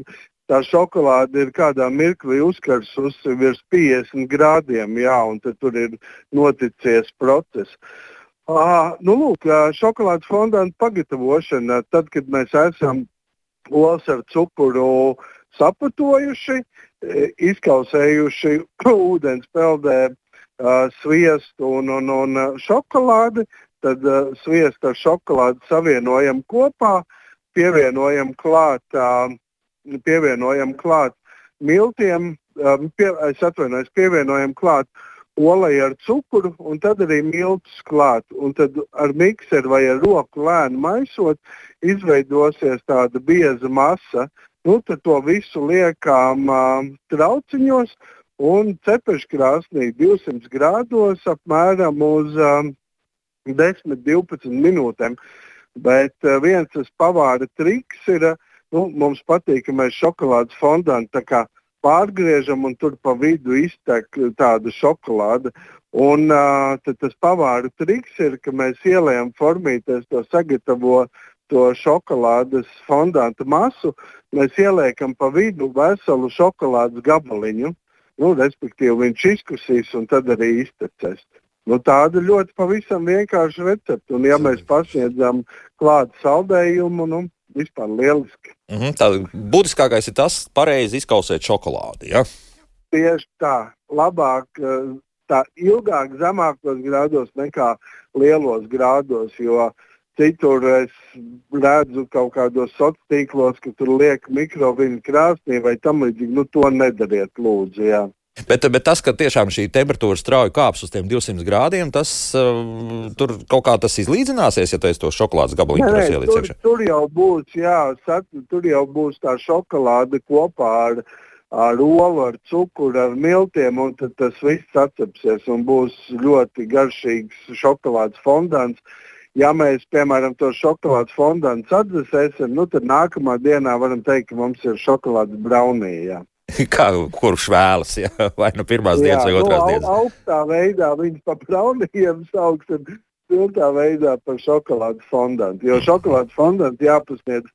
tā šokolāde ir kādā mirklī uzkarsusi virs 50 grādiem, jā, un tur ir noticies process. Uh, nu, lūk, šokolādes fondāna pagatavošana, tad, kad mēs esam olas ar cukuru sapatojuši, izkausējuši ūdens peldē sviestu un, un, un šokolādi. Tad uh, sviestu ar šokolādi savienojam kopā, pievienojam klāt, uh, pievienojam klāt miltiem, uh, pie, es atvainojos, pievienojam klāt olai ar cukuru un tad arī miltus klāt. Un tad ar mikseru vai ar roku lēni maisot, izveidosies tāda bieza masa. Nu, tad to visu liekam uh, trauciņos un cepeškrāsnī 200 grādos apmēram uz um, 10-12 minūtēm. Bet uh, viens tas pavāra triks ir, uh, nu, mums patīk, ka mēs šokolādes fondānu pārgriežam un tur pa vidu iztek tāda šokolāde. Un uh, tas pavāra triks ir, ka mēs ielējam formītēs to sagatavo to šokolādes fondāta masu, mēs ieliekam pa vidu veselu šokolādes gabaliņu nu, respektīvi viņš izkusīs un tad arī iztecēs. Nu, tāda ļoti pavisam vienkārša recepte. Un, ja mēs pasniedzam klāta saldējumu, nu, vispār lieliski. Mm -hmm, tā būtiskākais ir tas, pareizi izkausēt šokolādi. Ja? Tieši tā, labāk, eh, tā ilgāk zemākos grādos nekā lielos grādos, jo citur es redzu kaut kādos sociālos tīklos, ka tur liek mikroviņu krāsnī vai tam līdzīgi. Nu, to nedariet, lūdzu. Jā. Bet, bet tas, ka tiešām šī temperatūra strauji kāps uz tiem 200 grādiem, tas uh, tur kaut kā tas izlīdzināsies, ja tu to šokolādes gabaliņu prasīji līdz tur, tur jau būs, jā, sat, tur jau būs tā šokolāde kopā ar, ar olu, ar cukuru, ar miltiem, un tad tas viss atcepsies un būs ļoti garšīgs šokolādes fondāns. Ja mēs, piemēram, to šokolādes fondānu atdzesēsim, nu, tad nākamā dienā varam teikt, ka mums ir šokolādes braunija. Kā, kurš vēlas, ja? vai nu pirmās jā, dienas, vai otrās no, dienas? Augstā veidā viņas pa braunījiem sauks un siltā veidā par šokolādes fondantu. Jo šokolādes fondantu jāpasniedz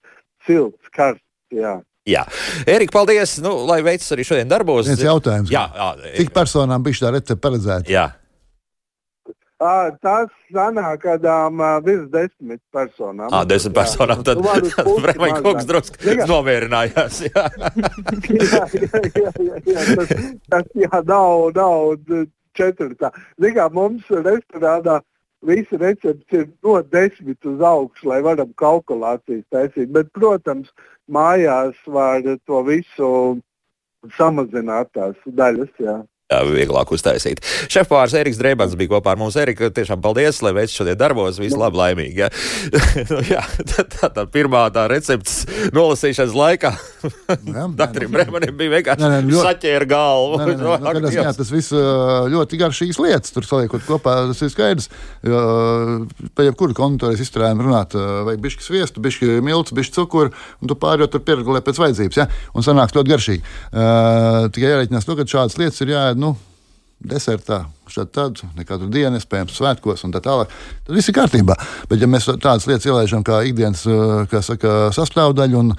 silts, karsts. Jā. Jā, Erika, paldies. Nu, lai veicas arī šodien darbos. Viens jautājums. Jā, jā, Cik personām bija tā recepte paredzēta? Jā. Tas sanāk kādām virs desmit personām. Ah, desmit personām. Tad Bremai kungs drusku nomierinājās. Jā, jā, jā, jā, jā, tas, tas jā, nav, nav četratā. Zinām, mums restorānā visi recepti ir no desmit uz augšu, lai varam kalkulācijas taisīt. Bet, protams, mājās var to visu samazināt tās daļas. Jā. Vieglāk uztaisīt. Šefpārs Eriks Dreibans bija kopā ar mums. Erika, tiešām paldies, lai veids šodien darbos. Visu labi, laimīgi. Ja. nu, jā, tā, tā, tā pirmā tā recepts nolasīšanas laikā Doktoram Bremanim bija vienkārši nē, nē, ļoti... saķēra galvu. Nē, nē, nē, nē, nē, jā, tas viss ļoti garšīgs lietas, tur saliekot kopā, tas ir skaidrs. Pa jebkuru konditorijas izstrādājumu runāt, vajag bišķi sviestu, bišķi miltu, bišķi cukuru, un tu pārējot tur pieregulē pēc vajadzības, ja? un sanāks ļoti garšīgi. Tikai jārēķinās to, ka šādas lietas ir jāēd, nu, desertā, šādi tad, nekādu dienu, iespējams, svētkos un tā tālāk. Tad viss ir kārtībā. Bet, ja mēs tādas lietas ielaižam kā ikdienas kā saka, sastāvdaļu un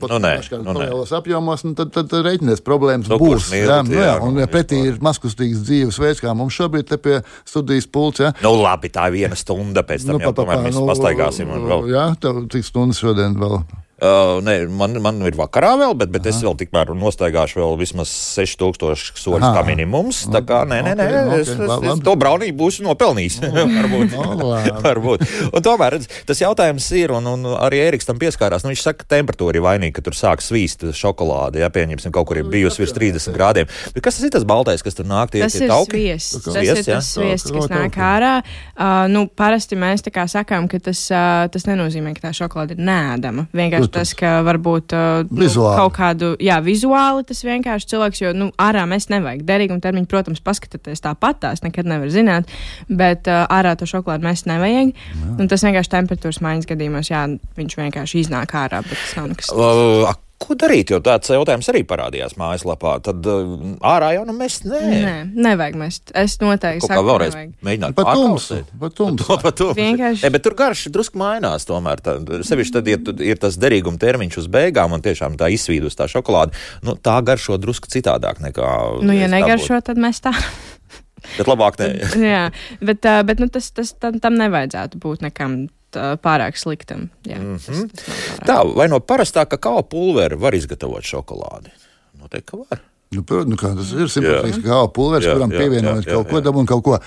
pat nu, nu, lielos apjomos, nu, tad, tad, tad reiķinies problēmas nu, būs. Mīl, jā, nu, jā, un ja pretī ir maskustīgs dzīves veids, kā mums šobrīd te pie studijas pults. Ja. Nu, labi, tā ir viena stunda pēc tam, nu, jau pa, pa, pa, mēs nu, pastaigāsim. Jā, tev cik stundas šodien vēl? Uh, ne, man, man ir vakarā vēl, bet, bet Aha. es vēl tikmēr nostaigāšu vēl vismaz 6000 soļus kā minimums. Tā kā nē, nē, nē, okay, es, okay, es, es to braunību būšu nopelnījis. varbūt. No, varbūt. Un tomēr redz, tas jautājums ir, un, un arī Eriks tam pieskārās. Nu, viņš saka, ka temperatūra ir vainīga, ka tur sāk svīst šokolāde. Ja pieņemsim, kaut kur ir bijusi virs 30 grādiem. Bet kas tas ir tas baltais, kas tur nāk? Tie, tas tie ir tauki? sviests. Tas sviests, ir tas sviests, kas nāk ārā. Uh, nu, parasti mēs tā kā sakām, ka tas, uh, tas nenozīmē, ka tā šokolāde ir nēdama. Vienkārši tas, ka varbūt uh, nu, kaut kādu, jā, vizuāli tas vienkārši cilvēks, jo, nu, ārā mēs nevajag. Derīguma termiņu, protams, paskatīties tāpat, tās nekad nevar zināt, bet uh, ārā to šokolādi mēs nevajag. Jā. Un tas vienkārši temperatūras maiņas gadījumos, jā, viņš vienkārši iznāk ārā, bet tas nav nekas. Uh, Ko darīt? Jo tāds jautājums arī parādījās mājaslapā. Tad uh, ārā jau nu mest. Nē, nē nevajag mest. Es noteikti saku, vēlreiz nevajag. mēģināt pat tumsēt. Pat tumsēt. Vienkārši. Ne, bet tur garš drusku mainās tomēr. Tā, sevišķi tad, ja ir tas derīguma termiņš uz beigām un tiešām tā izsvīdus tā šokolāde, nu, tā garšo drusku citādāk nekā. Nu, ja negaršo, tad mēs tā. Bet labāk nē. Jā, bet, bet nu, tas, tas tam, tam nevajadzētu būt nekam pārāk sliktam. Jā, mm -hmm. tas, tas Tā, vai no parastā kakao pulvera var izgatavot šokolādi? Noteikti, ka var. Nu, nu, kā, tas ir simbolisks kā pulveris, jā, kuram pievienojot kaut ko dabu un kaut ko.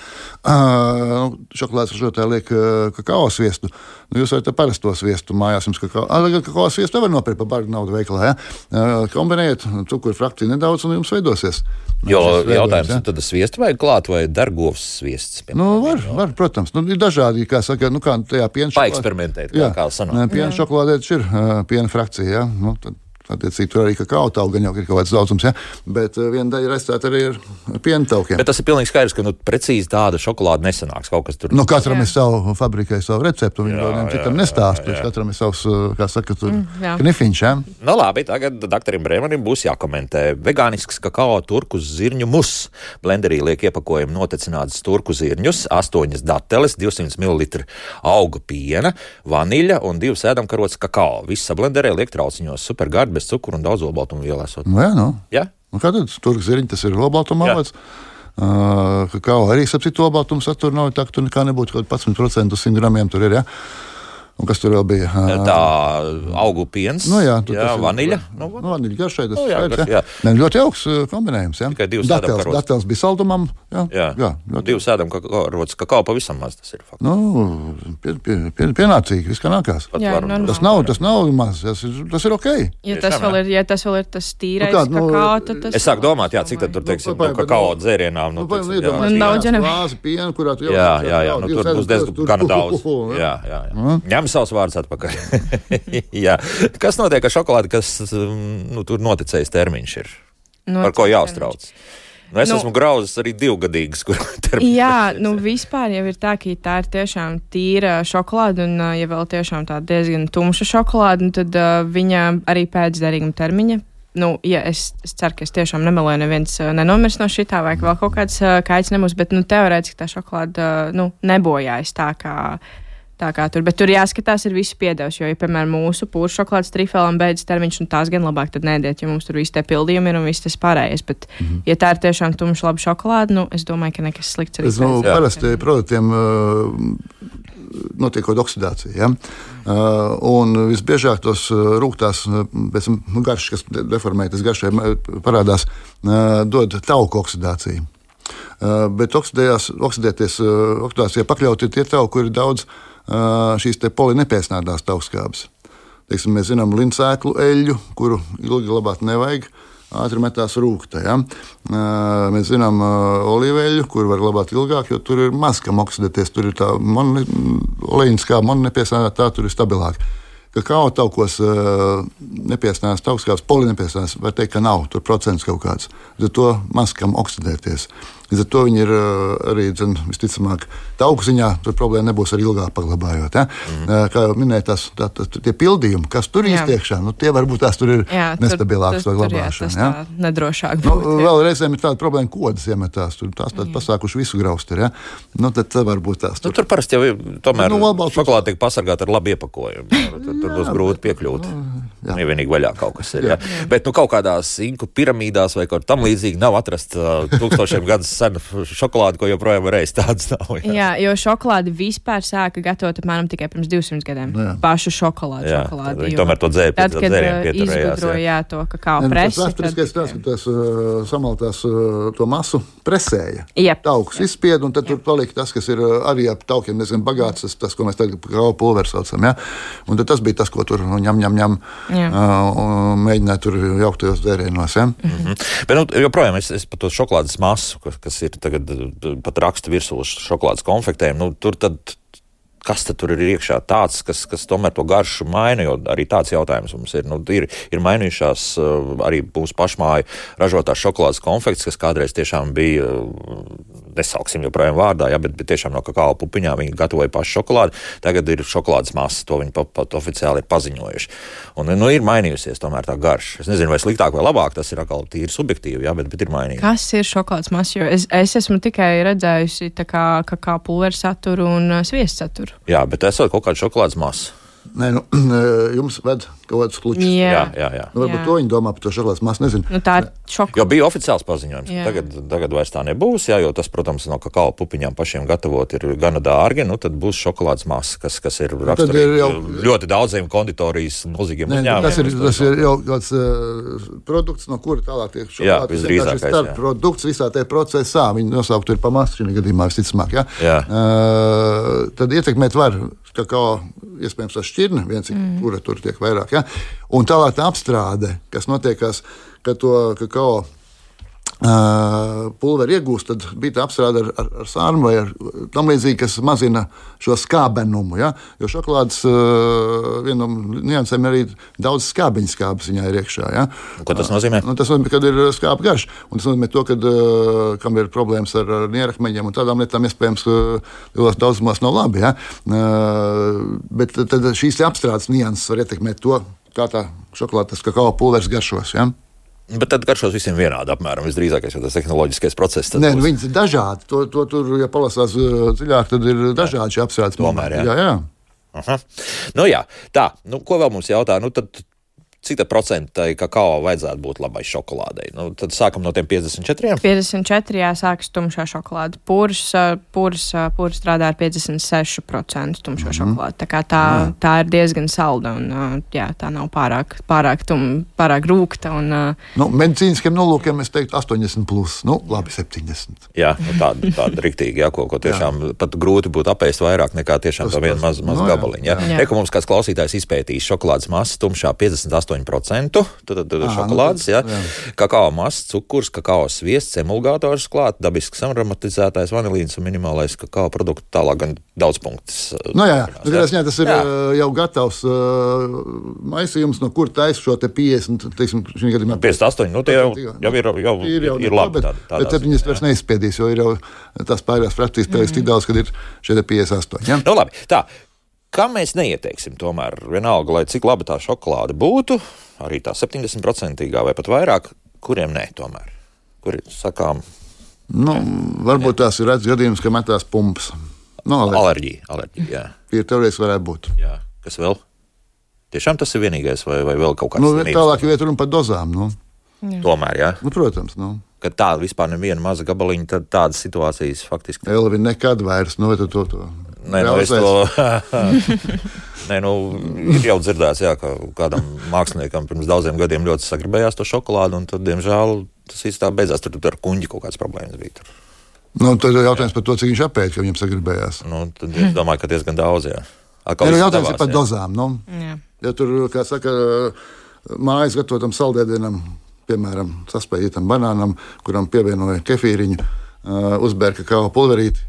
Uh, šokolādes ražotāji liek kakao sviestu. Nu, jūs varat parasto sviestu mājās, jums kakao, kakao sviestu var nopirkt par bargu naudu veikalā. Ja? Uh, kombinējiet cukuru frakciju nedaudz un jums veidosies. Jo jautājums ja? tad sviestu vajag klāt vai dargovs sviests? Piemēram, nu, var, var, protams. Nu, ir dažādi, kā saka, nu, kā tajā piena šokolādē. Paeksperimentēt, kā, kā sanāk. Piena šokolādē ir uh, piena frakcija, ja? nu, tad Attiecīgi, tur arī kakao tauku gan jau ir kaut kāds daudzums, ja? bet uh, viena daļa ir aizstāta arī ar piena taukiem. Bet tas ir pilnīgi skaidrs, ka nu, precīzi tāda šokolāde nesanāks. Kaut kas tur nu, katram jā. ir savu fabrikai, savu receptu. Viņi jau citam nestāsta. Katram ir savs, uh, kā saka, tur mm, knifiņš. Ja? Nu, labi, tagad doktoram Brēmanim būs jākomentē. Vegānisks kakao turku zirņu mus. Blenderī liek iepakojumu notecinātas turku zirņus, 8 dateles, 200 ml auga piena, vaniļa un 2 ēdamkarots kakao. Viss sablenderē liek trauciņos supergārdi bez cukuru un daudz olbaltumvielu. Nu, jā, nu. Ja? Nu, kā tad tur zirņi tas ir olbaltuma avots? Uh, kakao arī sapcīt olbaltumu satura nav tā, ka tur nekā nebūtu kaut 11% 100 gramiem tur ir. Ja? Un kas tur vēl bija? Tā augu piens, nu, jā, jā, vaniļa. Nu, nu, vaniļa garšai tas nu, jā, skaidrs, jā. Jā. Ne, ļoti jauks kombinējums. Jā. Tikai divas datels, datels bija saldumam. Jā, jā. jā ļoti. divas ēdam karots, kakao pavisam maz tas ir. Fakti. Nu, pie, pie, pie, pienācīgi, viss kā nākās. Jā, varam, tas nav, tas nav maz, tas ir, tas ir ok. Ja tas, vēl ir, ja tas vēl ir tas tīrais nu, kā, nu, kakao, tad tas. Es sāku domāt, jā, cik tad tur, teiksim, nu, kakao dzērienām. Nu, daudz, jā. Jā, jā, nu tur būs diezgan daudz. Jā, jā, jā. Ņem savus vārdus atpakaļ. Kas notiek ar šokolādi, kas nu, tur noticējis termiņš ir? Notic Par ko jāuztrauc? Nu, es nu, esmu grauzis arī divgadīgs, kur termiņš. Jā, nu vispār jau ir tā, ka tā ir tiešām tīra šokolāde, un ja vēl tiešām tā diezgan tumša šokolāde, tad uh, viņa arī pēc derīguma termiņa nu, ja es, es ceru, ka es tiešām nemeloju, neviens nenomirs no šitā, vai vēl kaut kāds uh, kaits nebūs, bet, nu, teorētiski tā šokolāde, uh, nu, nebojājas tā, kā Tā kā tur, bet tur jāskatās, ir viss piedevs. Jo, ja, piemēram, mūsu pūšu šokolādes trifēlam beidzas termiņš, un tās gan labāk tad nēdiet, jo mums tur viss tie pildījumi ir un viss tas pārējais. Bet, mm -hmm. ja tā ir tiešām tumša laba šokolāde, nu, es domāju, ka nekas slikts arī. Es domāju, ka parasti produktiem uh, notiekot oksidācija. Ja? Uh, un visbiežāk tos rūktās, pēc tam garšas, kas deformētas garšai parādās, uh, dod tauku oksidāciju. Uh, bet oksidēties, oksidēties, uh, oksidācijai pakļauti tie tauki, kur ir daudz šīs polinepēsnādās tautskābes. Teiksim, mēs zinām lincēklu eļļu, kuru ilgi glabāt nevajag. Ātri metās rūkta. Ja? Mēs zinām olīveļu, kur var glabāt ilgāk, jo tur ir maz kam oksidēties. Tur ir tā skābe, man nepiesāņot, tā tur ir stabilāk. kakao taukos uh, nepiesnās taukskāps, polinepiesnās, var teikt, ka nav tur procents kaut kāds. Tad to maskam oksidēties. Līdz ar to viņi ir arī, zin, visticamāk, tauku ziņā, tur problēma nebūs arī ilgāk paglabājot. Ja? Mm. Kā jau minēju, tas tā, tā, tie pildījumi, kas tur īsti iekšā, nu, tie varbūt tās tur ir jā, nestabilāks vai glabāšana. Jā, ja? nedrošāk. Nu, būt, nu, vēl reizēm ir tāda problēma, kodas iemetās, tur tās tādas pasākuši visu graustu. Ja? Nu, tad tā varbūt tās. Tur, nu, tur parasti jau ir, tomēr nu, šokolāde tiek pasargāta ar labu iepakojumu. Tur, tur būs grūti piekļūt. Jā. Vienīgi vaļā kaut kas ir. Jā. Jā. Bet nu, kaut kādās inku piramīdās vai kaut tam līdzīgi nav atrasts uh, tūkstošiem gadus sena šokolāde, ko joprojām var ēst. Tāds nav. Jā. jā, jo šokolādi vispār sāka gatavot apmēram tikai pirms 200 gadiem. Nu jā. Pašu šokolādi. Jā, šokolādi jo, tomēr to dzēru. Tad, kad izgudroja to kakao presi. Tas vēsturiskais tas, ka tas uh, samaltās uh, to masu presēja. Yep. Tauks izspied, un tad yep. tur palika tas, kas ir arī ap taukiem diezgan bagāts, tas, tas ko mēs tagad kakao pulveri saucam. Ja? Un tas bija tas, ko tur ņem, ņem, ņem. Uh, mēģināja tur jauktajos dzērienos. Ja? Mm -hmm. Bet nu, joprojām es, es par to šokolādes masu, kas, kas ir tagad pat raksta virsū uz šokolādes konfektēm, nu, tur tad kas tur ir iekšā tāds, kas, kas tomēr to garšu maina. Jo arī tāds jautājums mums ir. Nu, ir, ir mainījušās uh, arī mūsu pašmāju ražotās šokolādes konfekts, kas kādreiz tiešām bija, uh, nesauksim joprojām vārdā, ja, bet, bet tiešām no kakao pupiņām viņi gatavoja pašu šokolādi. Tagad ir šokolādes masa, to viņi pat, pat oficiāli ir paziņojuši. Un, nu, ir mainījusies tomēr tā garša. Es nezinu, vai sliktāk vai labāk, tas ir atkal tīri subjektīvi, ja, bet, bet ir mainījies. Kas ir šokolādes masa? Jo es, es esmu tikai redzējusi kā, kakao pulveru saturu un uh, sviestu saturu. Jā, bet esot kaut kāda šokolādes masa. Nē, nu, jums ved kaut kāds klučs. Jā, jā, jā. jā. Nu, varbūt jā. to viņi domā par to šokolādes masu. Nezinu. Nu, tā ir šoka. Jo bija oficiāls paziņojums, ka tagad, tagad vairs tā nebūs. Jā, jo tas, protams, no kakao pupiņām pašiem gatavot ir gana dārgi. Nu, tad būs šokolādes masa, kas, kas ir raksturīga jau... ļoti daudziem konditorijas milzīgiem uzņēmumiem. Tas ir, tas ir jau kāds uh, produkts, no kura tālāk tiek šokolādes. Jā, visdrīzākais. Tas ir produkts visā tajā procesā. Viņi nosaukt ir pa masu šī gadījumā visticamāk. Uh, tad ietekmēt var kakao, iespējams, ar šķirni, viens, mm. kura tur tiek vairāk. Ja? Un tālāk tā apstrāde, kas notiekās, ka to kakao pulveri iegūst, tad bija apstrāde ar, ar, ar sārmu vai tam līdzīgi, kas mazina šo skābenumu. Ja? Jo šokolādes uh, vienam niansēm arī daudz skābiņu skābes viņā ir iekšā. Ja? Ko tas nozīmē? Uh, tas nozīmē, ka ir skāba garš. Un tas nozīmē, to, ka, uh, kam ir problēmas ar, ar nierakmeņiem un tādām lietām, iespējams, lielos daudzumos nav labi. Ja? Bet tad šīs apstrādes nianses var ietekmēt to, kā tā šokolādes kakao pulveris garšos. Ja? Bet tad garšos visiem vienādi apmēram. Visdrīzākais jau tas tehnoloģiskais process. Nē, nu, viņas ir dažādi. To, to tur, ja palasās uh, dziļāk, tad ir dažādi šie apsvērumi. Tomēr, jā. jā, jā. Aha. Nu, jā, tā, nu, ko vēl mums jautā? Nu, tad cik tā procentai kakao vajadzētu būt labai šokolādei? Nu, tad sākam no tiem 54. 54. Jā, sākas tumšā šokolāde. Pūrs, pūrs, pūrs strādā ar 56% tumšo mm -hmm. šokolādi. Tā, tā, jā. tā ir diezgan salda un jā, tā nav pārāk, pārāk, tum, pārāk rūkta. Un, nu, medicīniskiem nolūkiem es teiktu 80, plus, nu, labi 70. Jā, nu, tāda, tāda riktīgi, jā, ko, ko tiešām jā. pat grūti būtu apēst vairāk nekā tiešām tā viena maza maz no, gabaliņa. Jā. Jā. Jā. Eko mums kāds klausītājs izpētījis šokolādes masu tumšā 58. 8%. Tad, tad à, šokolādes, nu, jā. jā. kakao masa, cukurs, kakao sviests, emulgators klāt, dabisks aromatizētais vanilīns un minimālais kakao produkts. Tālāk gan daudz punktus. Nu, jā, jā. Nu, jā. Jā, tas ir jā. jau gatavs uh, maisījums, no kur taisa šo 50, teiksim, gadījumā, 58. Nu, tie jau, jau ir, jau, ir, jau ir labi. Bet, tād, bet 70 vairs neizspiedīs, jo ir jau tās pārējās frakcijas mm. tik daudz, kad ir šie 58. Ja? Nu, labi, tā. Kam mēs neieteiksim, tomēr, vienalga, lai cik laba tā šokolāde būtu, arī tā 70% vai pat vairāk, kuriem nē, tomēr. Kuri sakām, nu, varbūt tās ir redzams gadījums, ka metās pumpas. No, nu, alerģija. alerģija jā. Ir teorētiski varētu būt. Jā. Kas vēl? Tiešām tas ir vienīgais, vai, vai vēl kaut nu, tāds? Tālāk ir runa par dozām. Nu. Jā. Tomēr, jā. Nu, protams. Nu. Kad tāda vispār neviena maza gabaliņa, tad tādas situācijas faktiski. Elvi nekad vairs, nu, to, to Nē, nu, es to. Nē, nu, ir jau dzirdēts, jā, ka kādam māksliniekam pirms daudziem gadiem ļoti sagribējās to šokolādi, un tad, diemžēl, tas īstenībā beidzās. Tur ar kuģi kaut kādas problēmas bija. Tur. Nu, tad ir jautājums par to, cik viņš apēda, ka viņam sagribējās. Nu, tad es domāju, ka diezgan daudz. Jā. Atkal jā, nu, jautājums tavās, ir par jā. dozām. Nu. Jā. Ja tur, kā saka, mājas gatavotam saldēdienam, piemēram, saspēļītam banānam, kuram pievienoja kefīriņu, uh, uzbērka kā pulverīti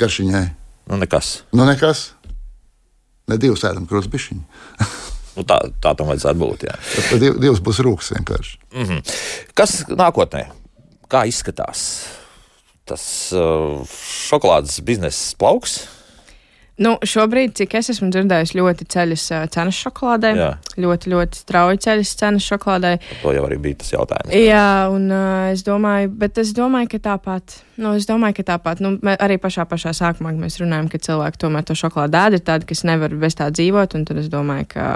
garšiņai. Nu, nekas. Nu, nekas. Ne divas ēdam krustbišķiņu. Nu, tā, tā tam vajadzētu būt. Jā. Tad div, divas būs rūkas vienkārši. Mm -hmm. Kas nākotnē? Kā izskatās tas uh, šokolādes biznesa plauks? Nu, šobrīd, cik es esmu dzirdējis, ļoti ceļas cenas šokolādē. Jā. Ļoti, ļoti strauji ceļas cenas šokolādē. To jau arī bija tas jautājums. Jā, un uh, es domāju, bet es domāju, ka tāpat, nu, es domāju, ka tāpat, nu, arī pašā, pašā sākumā, mēs runājam, ka cilvēki tomēr to šokolādi ēd, ir tādi, kas nevar bez tā dzīvot, un tad es domāju, ka.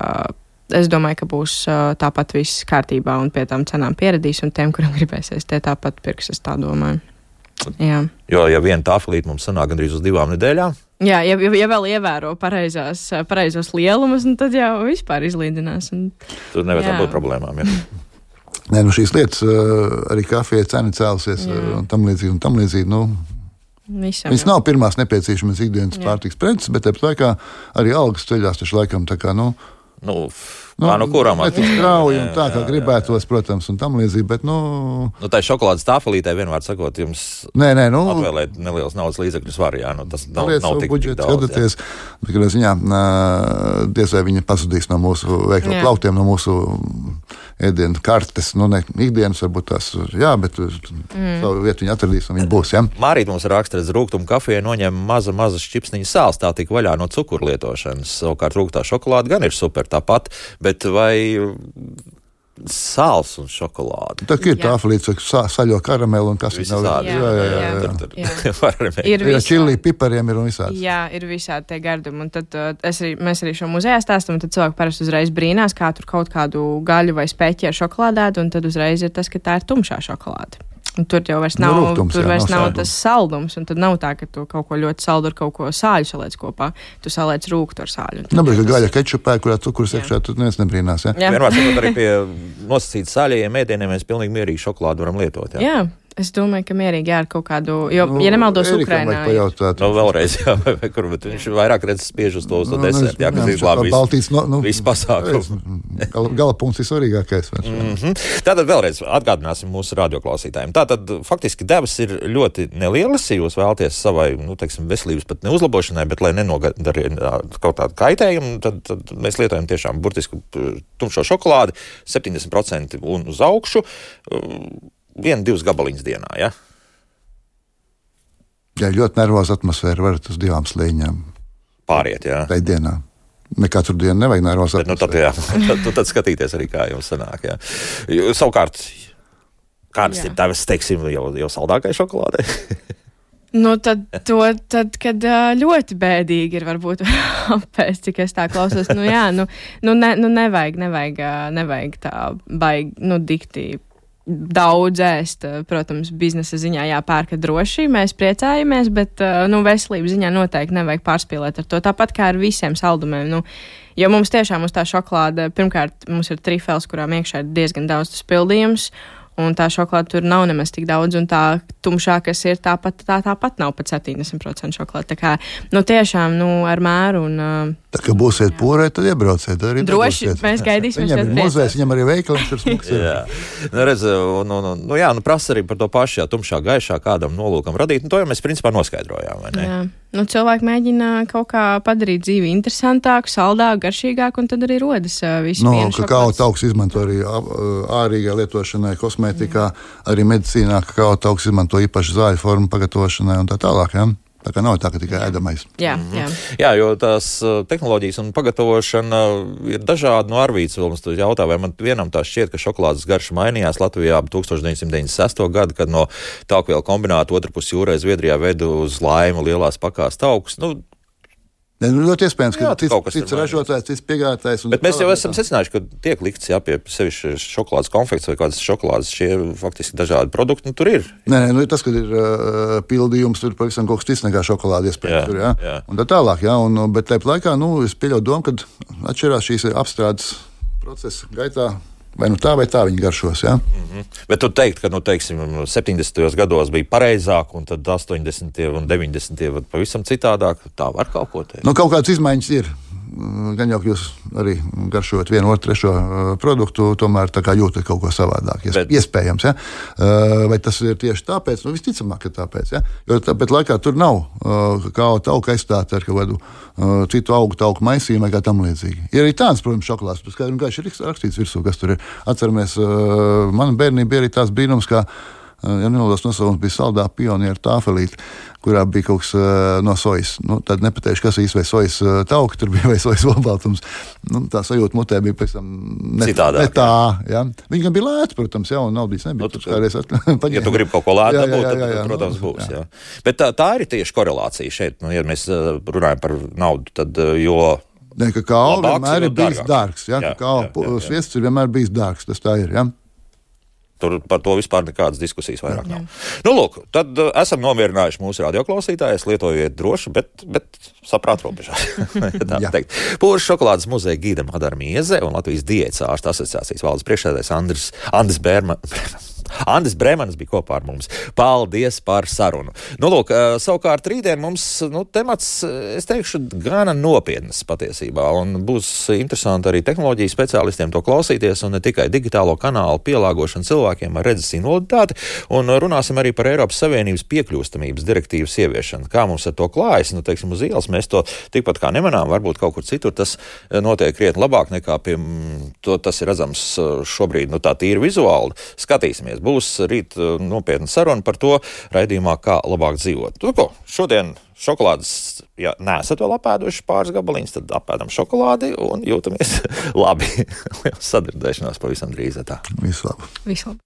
Es domāju, ka būs uh, tāpat viss kārtībā un pie tām cenām pieradīs, un tiem, kuriem gribēsies, tie tāpat pirks, es tā domāju. Jā. Jo, ja viena tāfelīte mums sanāk gandrīz uz divām nedēļām, Jā, ja, ja, vēl ievēro pareizās, pareizos lielumus, nu, tad jau vispār izlīdzinās. Un, nevajadzētu Jā. būt problēmām. Ja? Nē, nu šīs lietas, uh, arī kafijas cena cēlusies Jā. uh, un tam līdzīgi. Un tam līdzīgi nu, visam, viņas nav pirmās nepieciešamās ikdienas Jā. pārtiks preces, bet tāpat laikā arī algas ceļās taču laikam tā kā. Nu, Nu, kā no kurām Ne tik strauji un Jā, tā, kā jā, jā. gribētos, protams, un tam līdzīgi. Bet, nu, Nu, tā šokolādes tāfelītē vienmēr sakot, jums nē, nē, nu, atvēlēt neliels naudas līdzekļus var, jā, nu, tas nav, nav tik, jā. skatāties, bet kādā ziņā diez vai viņa pazudīs no mūsu veikalu Jā. plautiem, no mūsu ēdienu kartes. Nu, ne ikdienas varbūt tās, jā, bet mm. savu vietu viņa atradīs un viņa būs. Ja? Mārīt mums raksta, ka rūkstoša kafija noņem maza, maza šķipsniņa sāls, tā tik vaļā no cukuru lietošanas. Savukārt rūktā šokolāde gan ir super tāpat, bet vai sāls un šokolāde? Tā ir tā līdz sa, saļo karamelu un kas Visi nav. tādi. Jā, jā, jā. jā. jā. Jā. Ir visādi. čili pipariem ir un visādi. Jā, ir visādi tie gardumi. Un tad uh, es arī, mēs arī šo muzejā stāstām, un tad cilvēki parasti uzreiz brīnās, kā tur kaut kādu gaļu vai speķi ar šokolādētu, un tad uzreiz ir tas, ka tā ir tumšā šokolāde. Un tur jau vairs Nu, nav, rūgtums, tur jā, vairs nav nav tas saldums, un tad nav tā, ka tu kaut ko ļoti saldu ar kaut ko sāļu saliec kopā. Tu saliec rūktu ar sāļu. un tad Nu, bet, tas- gaļa kečupē, kurā cukurs Jā. iekšā, tur neviens nebrīnās. Ja? Jā. Vienmēr arī pie nosacītas sāļajiem ēdieniem mēs pilnīgi mierīgi šokolādi varam lietot. Jā. Jā, es domāju, ka mierīgi jā, ar kaut kādu, jo, Nu, ja nemaldos, Ukrainā. ir- pajautāt. Nu, vēlreiz, jā, vai, vai kur, bet viņš vairāk redzes spiež uz to, uz to Nu, desertu, jā, kas jā, izglābj visu, Baltijas, no, nu, visu pasākumu. Gala, gala punkts ir svarīgākais. Mm -hmm. Tātad vēlreiz atgādināsim mūsu radioklausītājiem. Tātad faktiski devas ir ļoti nelielas. Ja jūs vēlaties savai nu, teiksim, veselības pat neuzlabošanai, bet lai nenodarītu kaut kādu kaitējumu, tad, tad mēs lietojam tiešām burtisku p- tumšo šokolādi, 70% un uz augšu, vienu, divas gabaliņas dienā. Ja? Ja ļoti nervoza atmosfēra, varat uz divām slēņām Pāriet, jā. tajā dienā. Ne katru dienu nevajag nervoza Bet, nu, tad, jā, tad, tad, skatīties arī, kā jums sanāk. Jā. Jo, Savukārt, kādas Jā. ir tavas, teiksim, jau, jau saldākais šokolādē? Nu, tad, to, tad, kad ļoti bēdīgi ir, varbūt apēst, cik es tā klausos. Nu, jā, nu, nu, ne, nu nevajag, nevajag, nevajag tā baigi, nu, dikti. Daudz ēst, ā, protams, biznesa ziņā jāpērka droši. Mēs priecājamies, bet ā, nu, veselības ziņā noteikti nevajag pārspīlēt ar to. Tāpat kā ar visiem saldumiem. Nu, jo mums tiešām uz tā šokolāde, pirmkārt, mums ir trifels, kurām iekšā ir diezgan daudz tas pildījums. Un tā šokolāde tur nav nemaz tik daudz, un tā tumšā, kas ir tāpat, tā tāpat nav pat 70% šokolāde. Tā kā, nu, tiešām, nu, ar mēru un uh, Tā kā būsiet pūrē, tad iebrauciet. tad Arī Droši, dabūsiet. mēs gaidīsim, Viņam ir muzejs, viņam arī veikals, tur smuks. ir. Jā, nu, redz, un, un, nu, jā, nu, prasa arī par to pašu, jā, tumšā, gaišā, kādam nolūkam radīt. Nu, to jau mēs principā noskaidrojām. vai ne? jā. nu, cilvēki mēģina kaut kā padarīt dzīvi interesantāku, saldāku, garšīgāku, un tad arī rodas uh, viss. Nu, piena kakao šokolādes. tauks izmanto arī ā- ārīgai lietošanai, kosmētikā, arī medicīnā. Kakao tauks izmanto īpaši zāļu formu pagatavošanai un tā tālāk. Ja? Tā kā nav tā, ka tikai ēdamais. Jā, Mhm. jā. Jā, jo tās uh, tehnoloģijas un pagatavošana ir dažādi. No Arvīdas vēl mums tur jautā, vai man vienam tā šķiet, ka šokolādes garša mainījās Latvijā ap 1996. gadu, kad no tālkvielu kombināta otrā pusē jūrā Zviedrijā vedu uz laimu lielās pakās taukus. Nu, Ne, nu, ļoti iespējams, ka Jā, cits, ir cits ražotājs, cits piegādātājs. Bet mēs jau esam secinājuši, ka tiek likts jā, pie sevišķi šokolādes konfekts vai kādas šokolādes, šie faktiski dažādi produkti. Nu, tur ir. Nē, nē nu, tas, kad ir uh, pildījums, tur pavisam kaut kas cits nekā šokolāde. Jā, Tur, jā. jā. Un tā tālāk, jā, un, bet tajā laikā nu, es pieļauju domu, ka atšķirās šīs apstrādes procesa gaitā. Vai nu tā, vai tā viņa garšos. Jā. Bet tu teikt, ka nu, teiksim, 70. gados bija pareizāk, un tad 80. un 90. bija pavisam citādāk. Tā var kaut ko teikt. Nu, kaut kādas izmaiņas ir. Gan jau jūs arī garšojat vienu otru trešo produktu, tomēr jūtat kaut ko savādāk. Bet... Iespējams, ja? vai tas ir tieši tāpēc? Nu, visticamāk, ka tāpēc. Ja? Jo tāpēc laikā tur nav kā auga aizstāta ar kaut kādu citu augu, augu maisījumu vai kā tam līdzīgi. Ir arī tāds, protams, šokolādes, kas ir rakstīts virsū, kas tur ir. Atceramies, manā bērnībā bija arī tāds brīnums, ka ja nemaldos nosaukums bija saldā pionieru tāfelīte, kurā bija kaut kas uh, no sojas. Nu, tad nepateikšu, kas īstenībā sojas uh, tauki, tur bija vai sojas olbaltums. Nu, tā sajūta mutē bija tam ne, Citādāk, ne tā. Ja. Viņi gan bija lēti, protams, jā, un naudas nebija. Nu, tu, kādreiz at... ja tu gribi kaut ko lētu dabūt, tad, jā, jā, protams, nu, būs. Jā. Jā. Bet tā, tā ir tieši korelācija šeit. Nu, ja mēs runājam par naudu, tad jo. Ne, ka kā vienmēr ir bijis dārgs. Ja? Jā, kā sviests ir vienmēr bijis dārgs. Tas tā ir. Ja? Tur par to vispār nekādas diskusijas vairāk nav. Nu, lūk, tad uh, esam nomierinājuši mūsu radioklausītājus. Lietojiet droši, bet, bet saprāt robežās. Pūža šokolādes muzeja gīda Madara Mieze un Latvijas diētas ārsta asociācijas valdes priekšsēdētājs Andris, Andris Bērmans. Andris Bremans bija kopā ar mums. Paldies par sarunu. Nu, lūk, savukārt rītdien mums nu, temats, es teikšu, gana nopietnas patiesībā. Un būs interesanti arī tehnoloģiju speciālistiem to klausīties, un ne tikai digitālo kanālu pielāgošanu cilvēkiem ar redzes invaliditāti. Un runāsim arī par Eiropas Savienības piekļūstamības direktīvas ieviešanu. Kā mums ar to klājas? Nu, teiksim, uz ielas mēs to tikpat kā nemanām, varbūt kaut kur citur tas notiek krietni labāk nekā pie to tas ir redzams šobrīd, nu tā tīri vizuāli. Skatīsimies būs rīt uh, nopietna saruna par to raidījumā, kā labāk dzīvot. Tu, ko, šodien šokolādes, ja neesat vēl apēduši pāris gabaliņus, tad apēdam šokolādi un jūtamies labi. Sadzirdēšanās pavisam drīz. Vislabāk! Vislabāk!